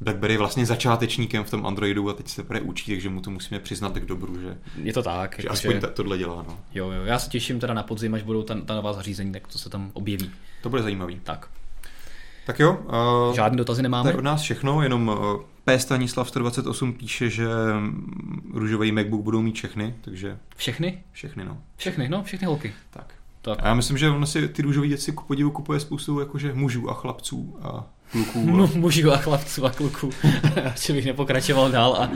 BlackBerry je vlastně začátečníkem v tom Androidu a teď se teprve učí, takže mu to musíme přiznat k dobru, že je to tak. Že jako aspoň že... tohle dělá. No. Jo, jo, já se těším teda na podzim, až budou ta, ta nová zařízení, tak to se tam objeví. To bude zajímavý. Tak. Tak jo. Uh, Žádný dotazy nemáme. To je od nás všechno, jenom uh, P. Stanislav 128 píše, že mm, růžový MacBook budou mít všechny, takže... Všechny? Všechny, no. Všechny, no, všechny holky. Tak. tak. A já myslím, že on si ty růžové věci ku podivu kupuje spoustu jakože mužů a chlapců a kluků. A... Mužů a chlapců a kluků. <laughs> Že bych nepokračoval dál. A,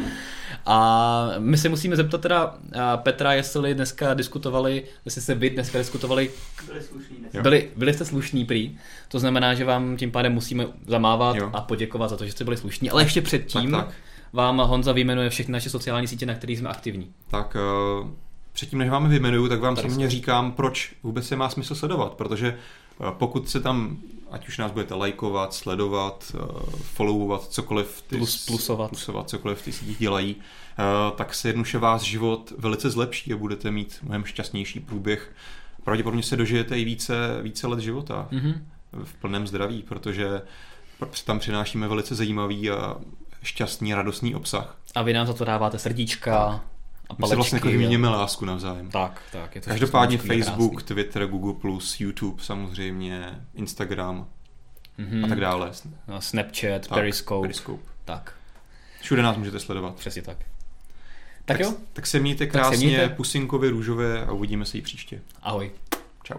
a my se musíme zeptat teda Petra, jestli dneska diskutovali, jestli se vy dneska diskutovali. Byli slušní. Byli, byli jste slušní prý. To znamená, že vám tím pádem musíme zamávat jo. a poděkovat za to, že jste byli slušní. Ale ještě předtím tak, tak. vám Honza vyjmenuje všechny naše sociální sítě, na kterých jsme aktivní. Tak uh, předtím, než vám vyjmenuju, tak vám samozřejmě říkám, proč vůbec se má smysl sledovat, protože pokud se tam, ať už nás budete lajkovat, sledovat, eh, followovat, cokoliv ty, Plus, plusovat. plusovat, cokoliv ty sítích dělají, eh, tak se jednoduše vás život velice zlepší a budete mít mnohem šťastnější průběh. Pravděpodobně se dožijete i více, více let života mm-hmm. v plném zdraví, protože tam přinášíme velice zajímavý a šťastný, radostný obsah. A vy nám za to dáváte srdíčka, a My se vlastně jako vyměníme lásku navzájem. Tak, tak. Je to Každopádně Facebook, krásný. Twitter, Google+, YouTube samozřejmě, Instagram mm-hmm. a tak dále. No, Snapchat, tak, Periscope. Periscope. Tak. Všude nás můžete sledovat. Přesně tak. Tak, tak jo? Tak se mějte krásně, mějte. pusinkově, růžové a uvidíme se i příště. Ahoj. Čau.